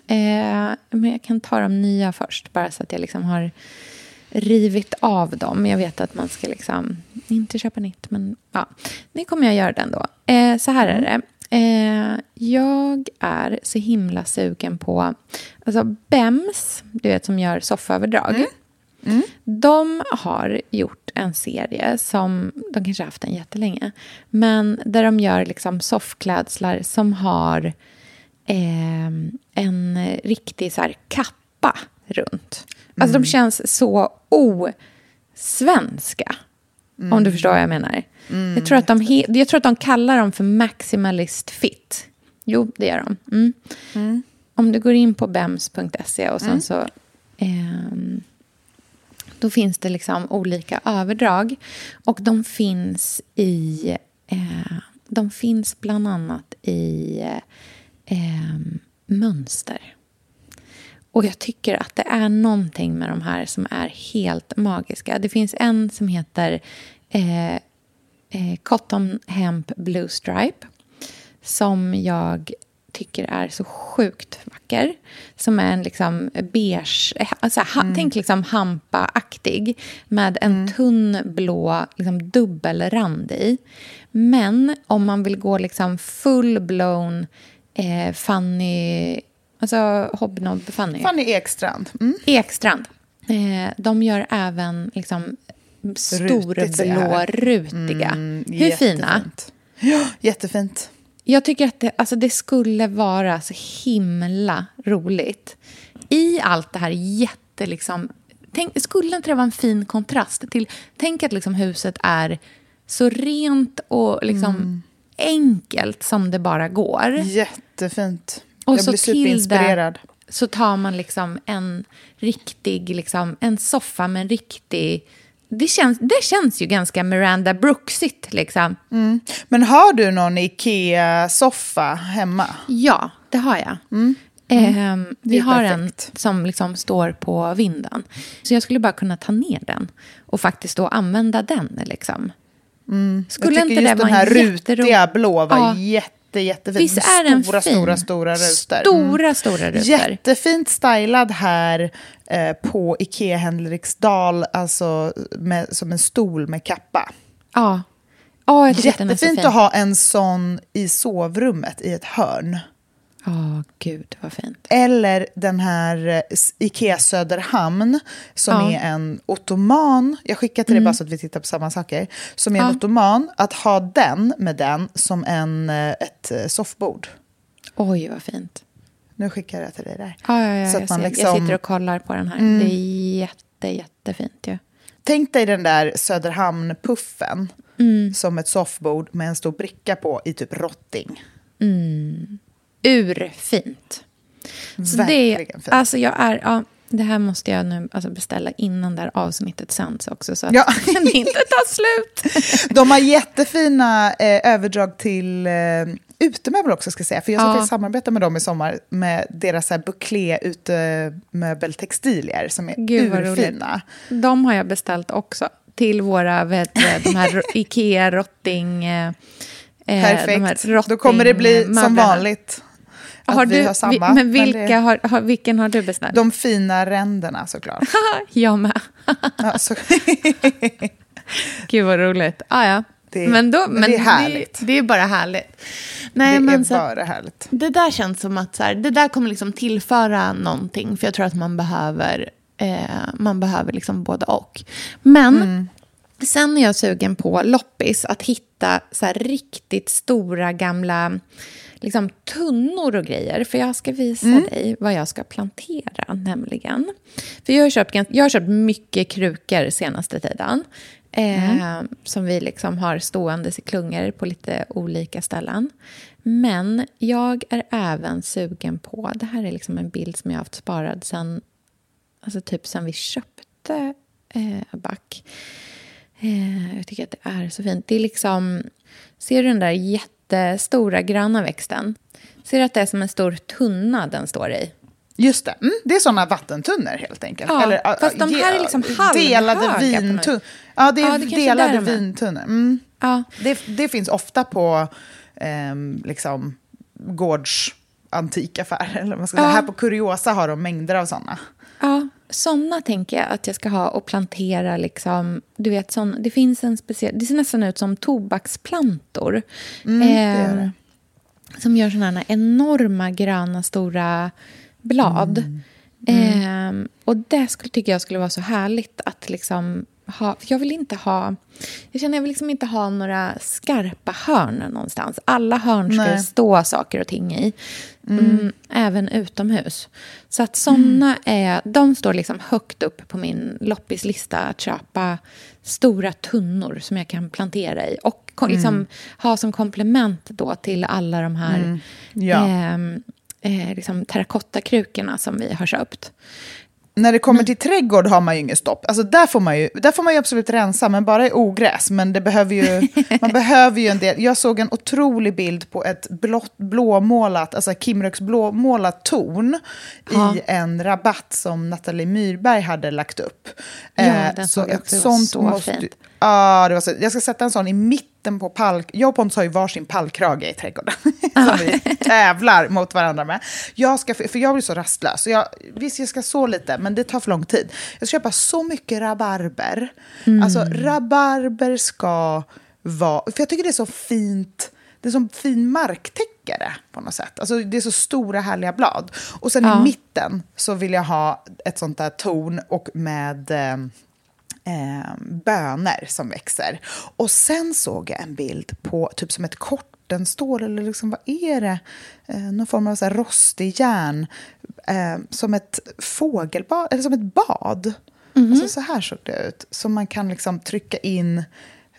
Eh, men jag kan ta de nya först, bara så att jag liksom har rivit av dem. Jag vet att man ska liksom, inte köpa nytt, men ja, det kommer jag göra den då. Eh, så här är det. Eh, jag är så himla sugen på alltså Bems, du vet som gör sofföverdrag. De har gjort en serie som, de kanske har haft den jättelänge, men där de gör liksom soffklädslar som har eh, en riktig så kappa runt. Alltså de känns så osvenska. Om du förstår vad jag menar. Jag, tror att de jag tror att de kallar dem för maximalist fit. Jo, det gör de. Mm. Om du går in på bems.se och sen så... ehm, då finns det liksom olika överdrag. Och de finns i... Eh, de finns bland annat i eh, mönster. Och jag tycker att det är någonting med de här som är helt magiska. Det finns en som heter eh, eh, Cotton Hemp Blue Stripe. Som jag tycker är så sjukt vacker. Som är en liksom beige, alltså, ha, tänk liksom hampa-aktig. Med en tunn blå liksom, dubbelrand i. Men om man vill gå liksom full-blown eh, Fanny... Alltså Hobnob Fanny. Fanny Ekstrand. Mm. Ekstrand. Eh, de gör även liksom Rutigt ser jag storblå, här. rutiga. Mm, Hur fina? Ja, jättefint. Jag tycker att det, alltså det skulle vara så himla roligt. I allt det här jätte... Liksom, tänk, skulle inte det vara en fin kontrast till... Tänk att liksom huset är så rent och liksom Mm. enkelt som det bara går. Jättefint. Och jag så blir till superinspirerad. det så tar man liksom en riktig, liksom, en soffa med en riktig det, känns, det känns ju ganska Miranda Brooksigt liksom. Men har du någon Ikea-soffa hemma? Ja, det har jag. Mm. Ehm, vi Det är har perfekt. en som liksom står på vinden. Så jag skulle bara kunna ta ner den och faktiskt då använda den. Liksom. Skulle jag tycker inte det just vara den här jättero- rutiga blå var Ja. jätte, jättefin. Visst är den stora, fin? stora, stora rutor. Stora, stora rutor. Jättefint stylad här eh, på Ikea Henriksdal, alltså med, som en stol med kappa. Ja. Så Jättefint fin. att ha en sån i sovrummet i ett hörn. Ja, gud vad fint. Eller den här eh, Ikea Söderhamn som. Mm. är en ottoman. Jag skickar till dig bara så att vi tittar på samma saker. Som är en ottoman. Att ha den med den som en, eh, ett eh, soffbord. Oj, vad fint. Nu skickar jag till dig där. Ja, ja, ja, Så att jag, man ser, liksom- jag sitter och kollar på den här. Det är jätte, jättefint ju. Tänk dig den där Söderhamn-puffen Mm. som ett soffbord med en stor bricka på i typ rotting. Urfint. Så det, Verkligen fint. alltså jag är, ja, det här måste jag nu alltså beställa innan det här avsnittet sänds också. Så att Ja. den inte tar slut. De har jättefina eh, överdrag till eh, utemöbel också, ska jag säga. För jag ska Ja. samarbeta med dem i sommar med deras så här buklé utemöbeltextilier som är Gud, urfina. De har jag beställt också. Till våra, vet, de här Ikea Rotting... Eh, eh, Perfekt. här Då kommer det bli som vanligt. Har vi du, har samma. vi, men men vilka det- har, har, vilken har du beställt? De fina ränderna såklart. jag med. ja, så, Gud vad roligt. Ah, ja. Det- men då, men det är härligt. Det, det är bara härligt. Nej, det men är så, bara härligt. Det där känns som att så här, det där kommer liksom tillföra någonting. För jag tror att man behöver, eh, man behöver liksom både och. Men Mm. sen är jag sugen på loppis. Att hitta så här riktigt stora gamla liksom, tunnor och grejer. För jag ska visa Mm. dig vad jag ska plantera nämligen. För jag har köpt, jag har köpt mycket krukor senaste tiden. Eh, Mm. Som vi liksom har ståendes i klungor på lite olika ställen. Men jag är även sugen på... Det här är liksom en bild som jag har haft sparad sen, alltså typ sen vi köpte eh, Back. Eh, jag tycker att det är så fint. Det är liksom... Ser du den där jättestora gröna växten? Ser du att det är som en stor tunna den står i? Just det, mm, det är sådana vattentunnor helt enkelt. Ja, Eller, ah, fast de här är liksom Delade vintunnor. Ja, det är Ja, det delade vintunnor. Mm. Ja. Det, det finns ofta på ehm, liksom, gårds antikaffärer. Eller vad man ska säga. Ja. Här på Curiosa har de mängder av sådana. Ja, såna tänker jag att jag ska ha och plantera. Liksom, du vet, sån, det finns en speciell... Det ser nästan ut som tobaksplantor. Mm, det gör Ehm, det. som gör såna här enorma gröna stora blad. Mm. Ehm, och det skulle, tycker jag skulle vara så härligt att liksom ha... Jag vill inte ha... Jag känner jag vill liksom inte ha några skarpa hörn någonstans. Alla hörn ska Nej. stå saker och ting i. Mm, även utomhus. Så att såna är... De står liksom högt upp på min loppislista att köpa stora tunnor som jag kan plantera i. Och ko- liksom ha som komplement då till alla de här Ja. ehm, eh, liksom terrakottakrukorna som vi har köpt. När det kommer till trädgård har man ju ingen stopp. Alltså där får man ju, där får man ju absolut rensa, men bara i ogräs. Men det behöver ju, man behöver ju en del. Jag såg en otrolig bild på ett blått, blåmålat, alltså Kimröks blåmålat torn Ja. i en rabatt som Nathalie Myrberg hade lagt upp. Ja, Eh, så ett sånt så måste, fint. Ja, det var så, jag ska sätta en sån i mitten på pall... Jag och Pontus har ju varsin pallkrage i trädgården. som vi tävlar mot varandra med. Jag ska, för jag blir så rastlös. Så jag, visst, jag ska så lite, men det tar för lång tid. Jag ska köpa så mycket rabarber. Alltså, rabarber ska vara... För jag tycker det är så fint... Det är som fin marktäckare på något sätt. Alltså, det är så stora härliga blad. Och sen Ja. i mitten så vill jag ha ett sånt där torn och med... Eh, eh, bönor som växer. Och sen såg jag en bild på typ som ett kortenstål, eller liksom, vad är det? Eh, någon form av så här rostig järn, eh, som ett fågelbad, eller som ett bad. Alltså, så här såg det ut. Som man kan liksom trycka in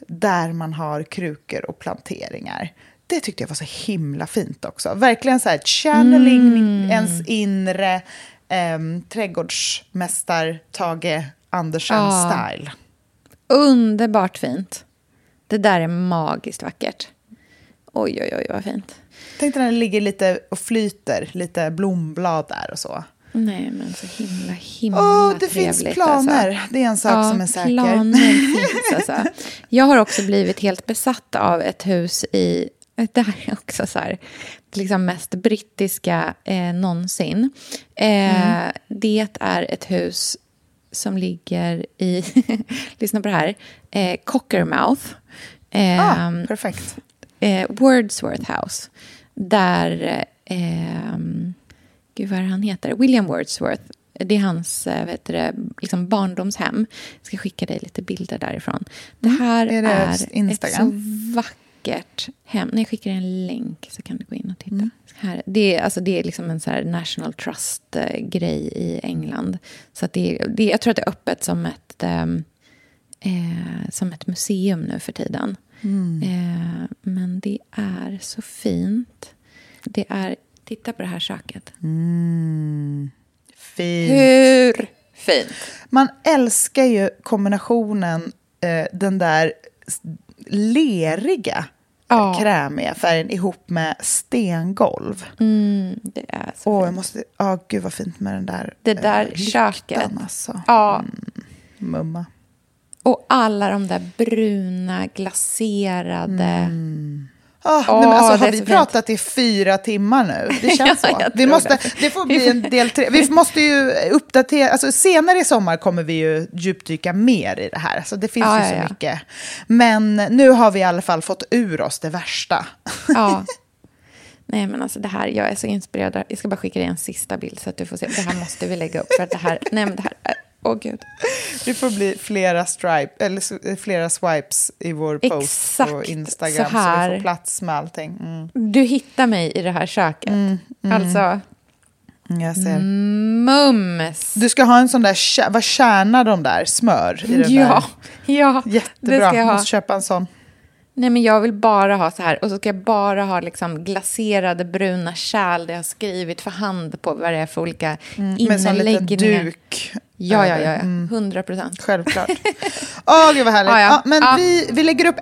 där man har krukor och planteringar. Det tyckte jag var så himla fint också. Verkligen så här channeling ens inre eh, trädgårdsmästar Tage Ja. Andersen-style. Underbart fint. Det där är magiskt vackert. Oj, oj, oj, vad fint. Tänk dig när det ligger lite och flyter, lite blomblad där och så. Nej, men så himla, himla Åh, det trevligt. finns planer. Alltså. Det är en sak ja, som är säker. planer finns alltså. Jag har också blivit helt besatt av ett hus i... Det här är också så här, liksom mest brittiska eh, någonsin. Eh, Mm. Det är ett hus som ligger i... lyssna på det här. Eh, Cockermouth. Eh, Ah, perfekt. eh, Wordsworth House. Där, eh, gud vad är han heter? William Wordsworth. Det är hans eh, det, liksom barndomshem. Jag ska skicka dig lite bilder därifrån. Det här Är är, det Instagram? ett så vackert hem. När jag skickar en länk så kan du gå in och titta. Här, det, är, alltså, det är liksom en så National Trust-grej i England. Så det, är- det, jag tror att det är öppet som ett, ehm, eh, som ett museum nu för tiden. Eh, men det är så fint. Det är... Titta på det här köket. Fint. Hur fint? Man älskar ju kombinationen, eh, den där leriga Ja. krämiga färgen ihop med stengolv. Mm, det är så Åh, jag måste... Ja, gud vad fint med den där Det där eh, köket. Alltså. Ja, Mumma. och alla de där bruna, glaserade... Ah, Åh, nej, men alltså, har vi pratat i fyra timmar nu? Det känns Ja, så. Vi måste, det. det får bli en del tre. Vi måste ju uppdatera. Alltså, senare i sommar kommer vi ju djupdyka mer i det här. Alltså, det finns Ja, ju ja, så ja. mycket. Men nu har vi i alla fall fått ur oss det värsta. Ja. Nej, men alltså det här, jag är så inspirerad. Jag ska bara skicka dig en sista bild så att du får se. Det här måste vi lägga upp för att det här, nej men det här, åh gud. Det får bli flera, stripe, eller, flera swipes i vår post Exakt på Instagram. så Så, vi får plats med allting. Mm. Du hittar mig i det här köket. Alltså, Jag ser. mums. Du ska ha en sån där, vad kärnar de där? Smör i den Ja, där. ja, det Jättebra, ska jag ha. måste köpa en sån. Nej, men jag vill bara ha så här. Och så ska jag bara ha liksom glaserade bruna kärl där jag har skrivit för hand på vad det är för olika Med en sån liten inläggningar. duk. Ja, ja, ja. Mm. ja. 100 procent. Självklart. Åh, gud vad härligt. Ja, Ja, ja. men Ja. Vi, vi lägger upp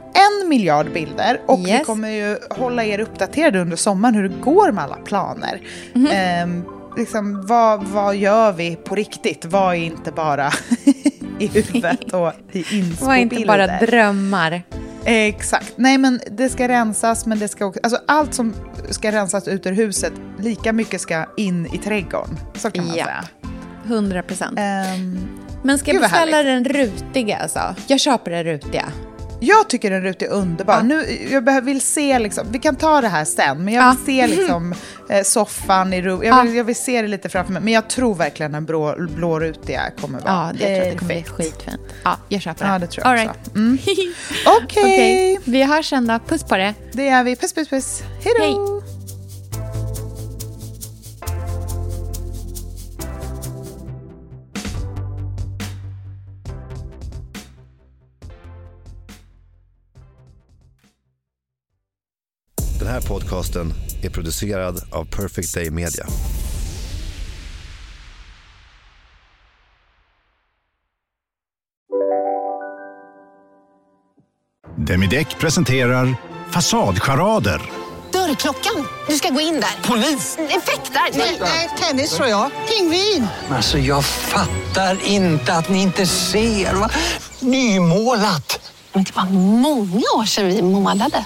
en miljard bilder och vi Yes. kommer ju hålla er uppdaterade under sommaren hur det går med alla planer. Mhm. Ehm, liksom, vad, vad gör vi på riktigt? Vad är inte bara i huvudet och i inspobilder? Var inte bara drömmar. Exakt. Nej, men det ska rensas, men det ska också... Alltså allt som ska rensas ut ur huset, lika mycket ska in i trädgården. Så kan man Ja. säga. 100 procent. Ehm, Men ska jag beställa den rutiga alltså? Jag köper den rutiga. Jag tycker den rutig är underbar. Nu, jag vill se, liksom, vi kan ta det här sen, men jag vill se liksom, eh, soffan i rummet. Jag, vill- jag vill se det lite framför mig. Men jag tror verkligen den blå, blårutiga kommer vara Ja, det, jag tror att det kommer bli skitfint. Ja, jag köper den. Ja, det tror jag All också. right. Mm. Okej, Okej, vi hörs sen då. Puss på det. det är vi. Puss, puss, puss. Hej då! Här podcasten är producerad av Perfect Day Media. Demideck presenterar Fasadcharader. Dörrklockan. Du ska gå in där. Polis? Effektar? Nej, tennis tror jag. Pingvin. Alltså jag fattar inte att ni inte ser. Va? Nymålat! Men det var många år sedan vi målade.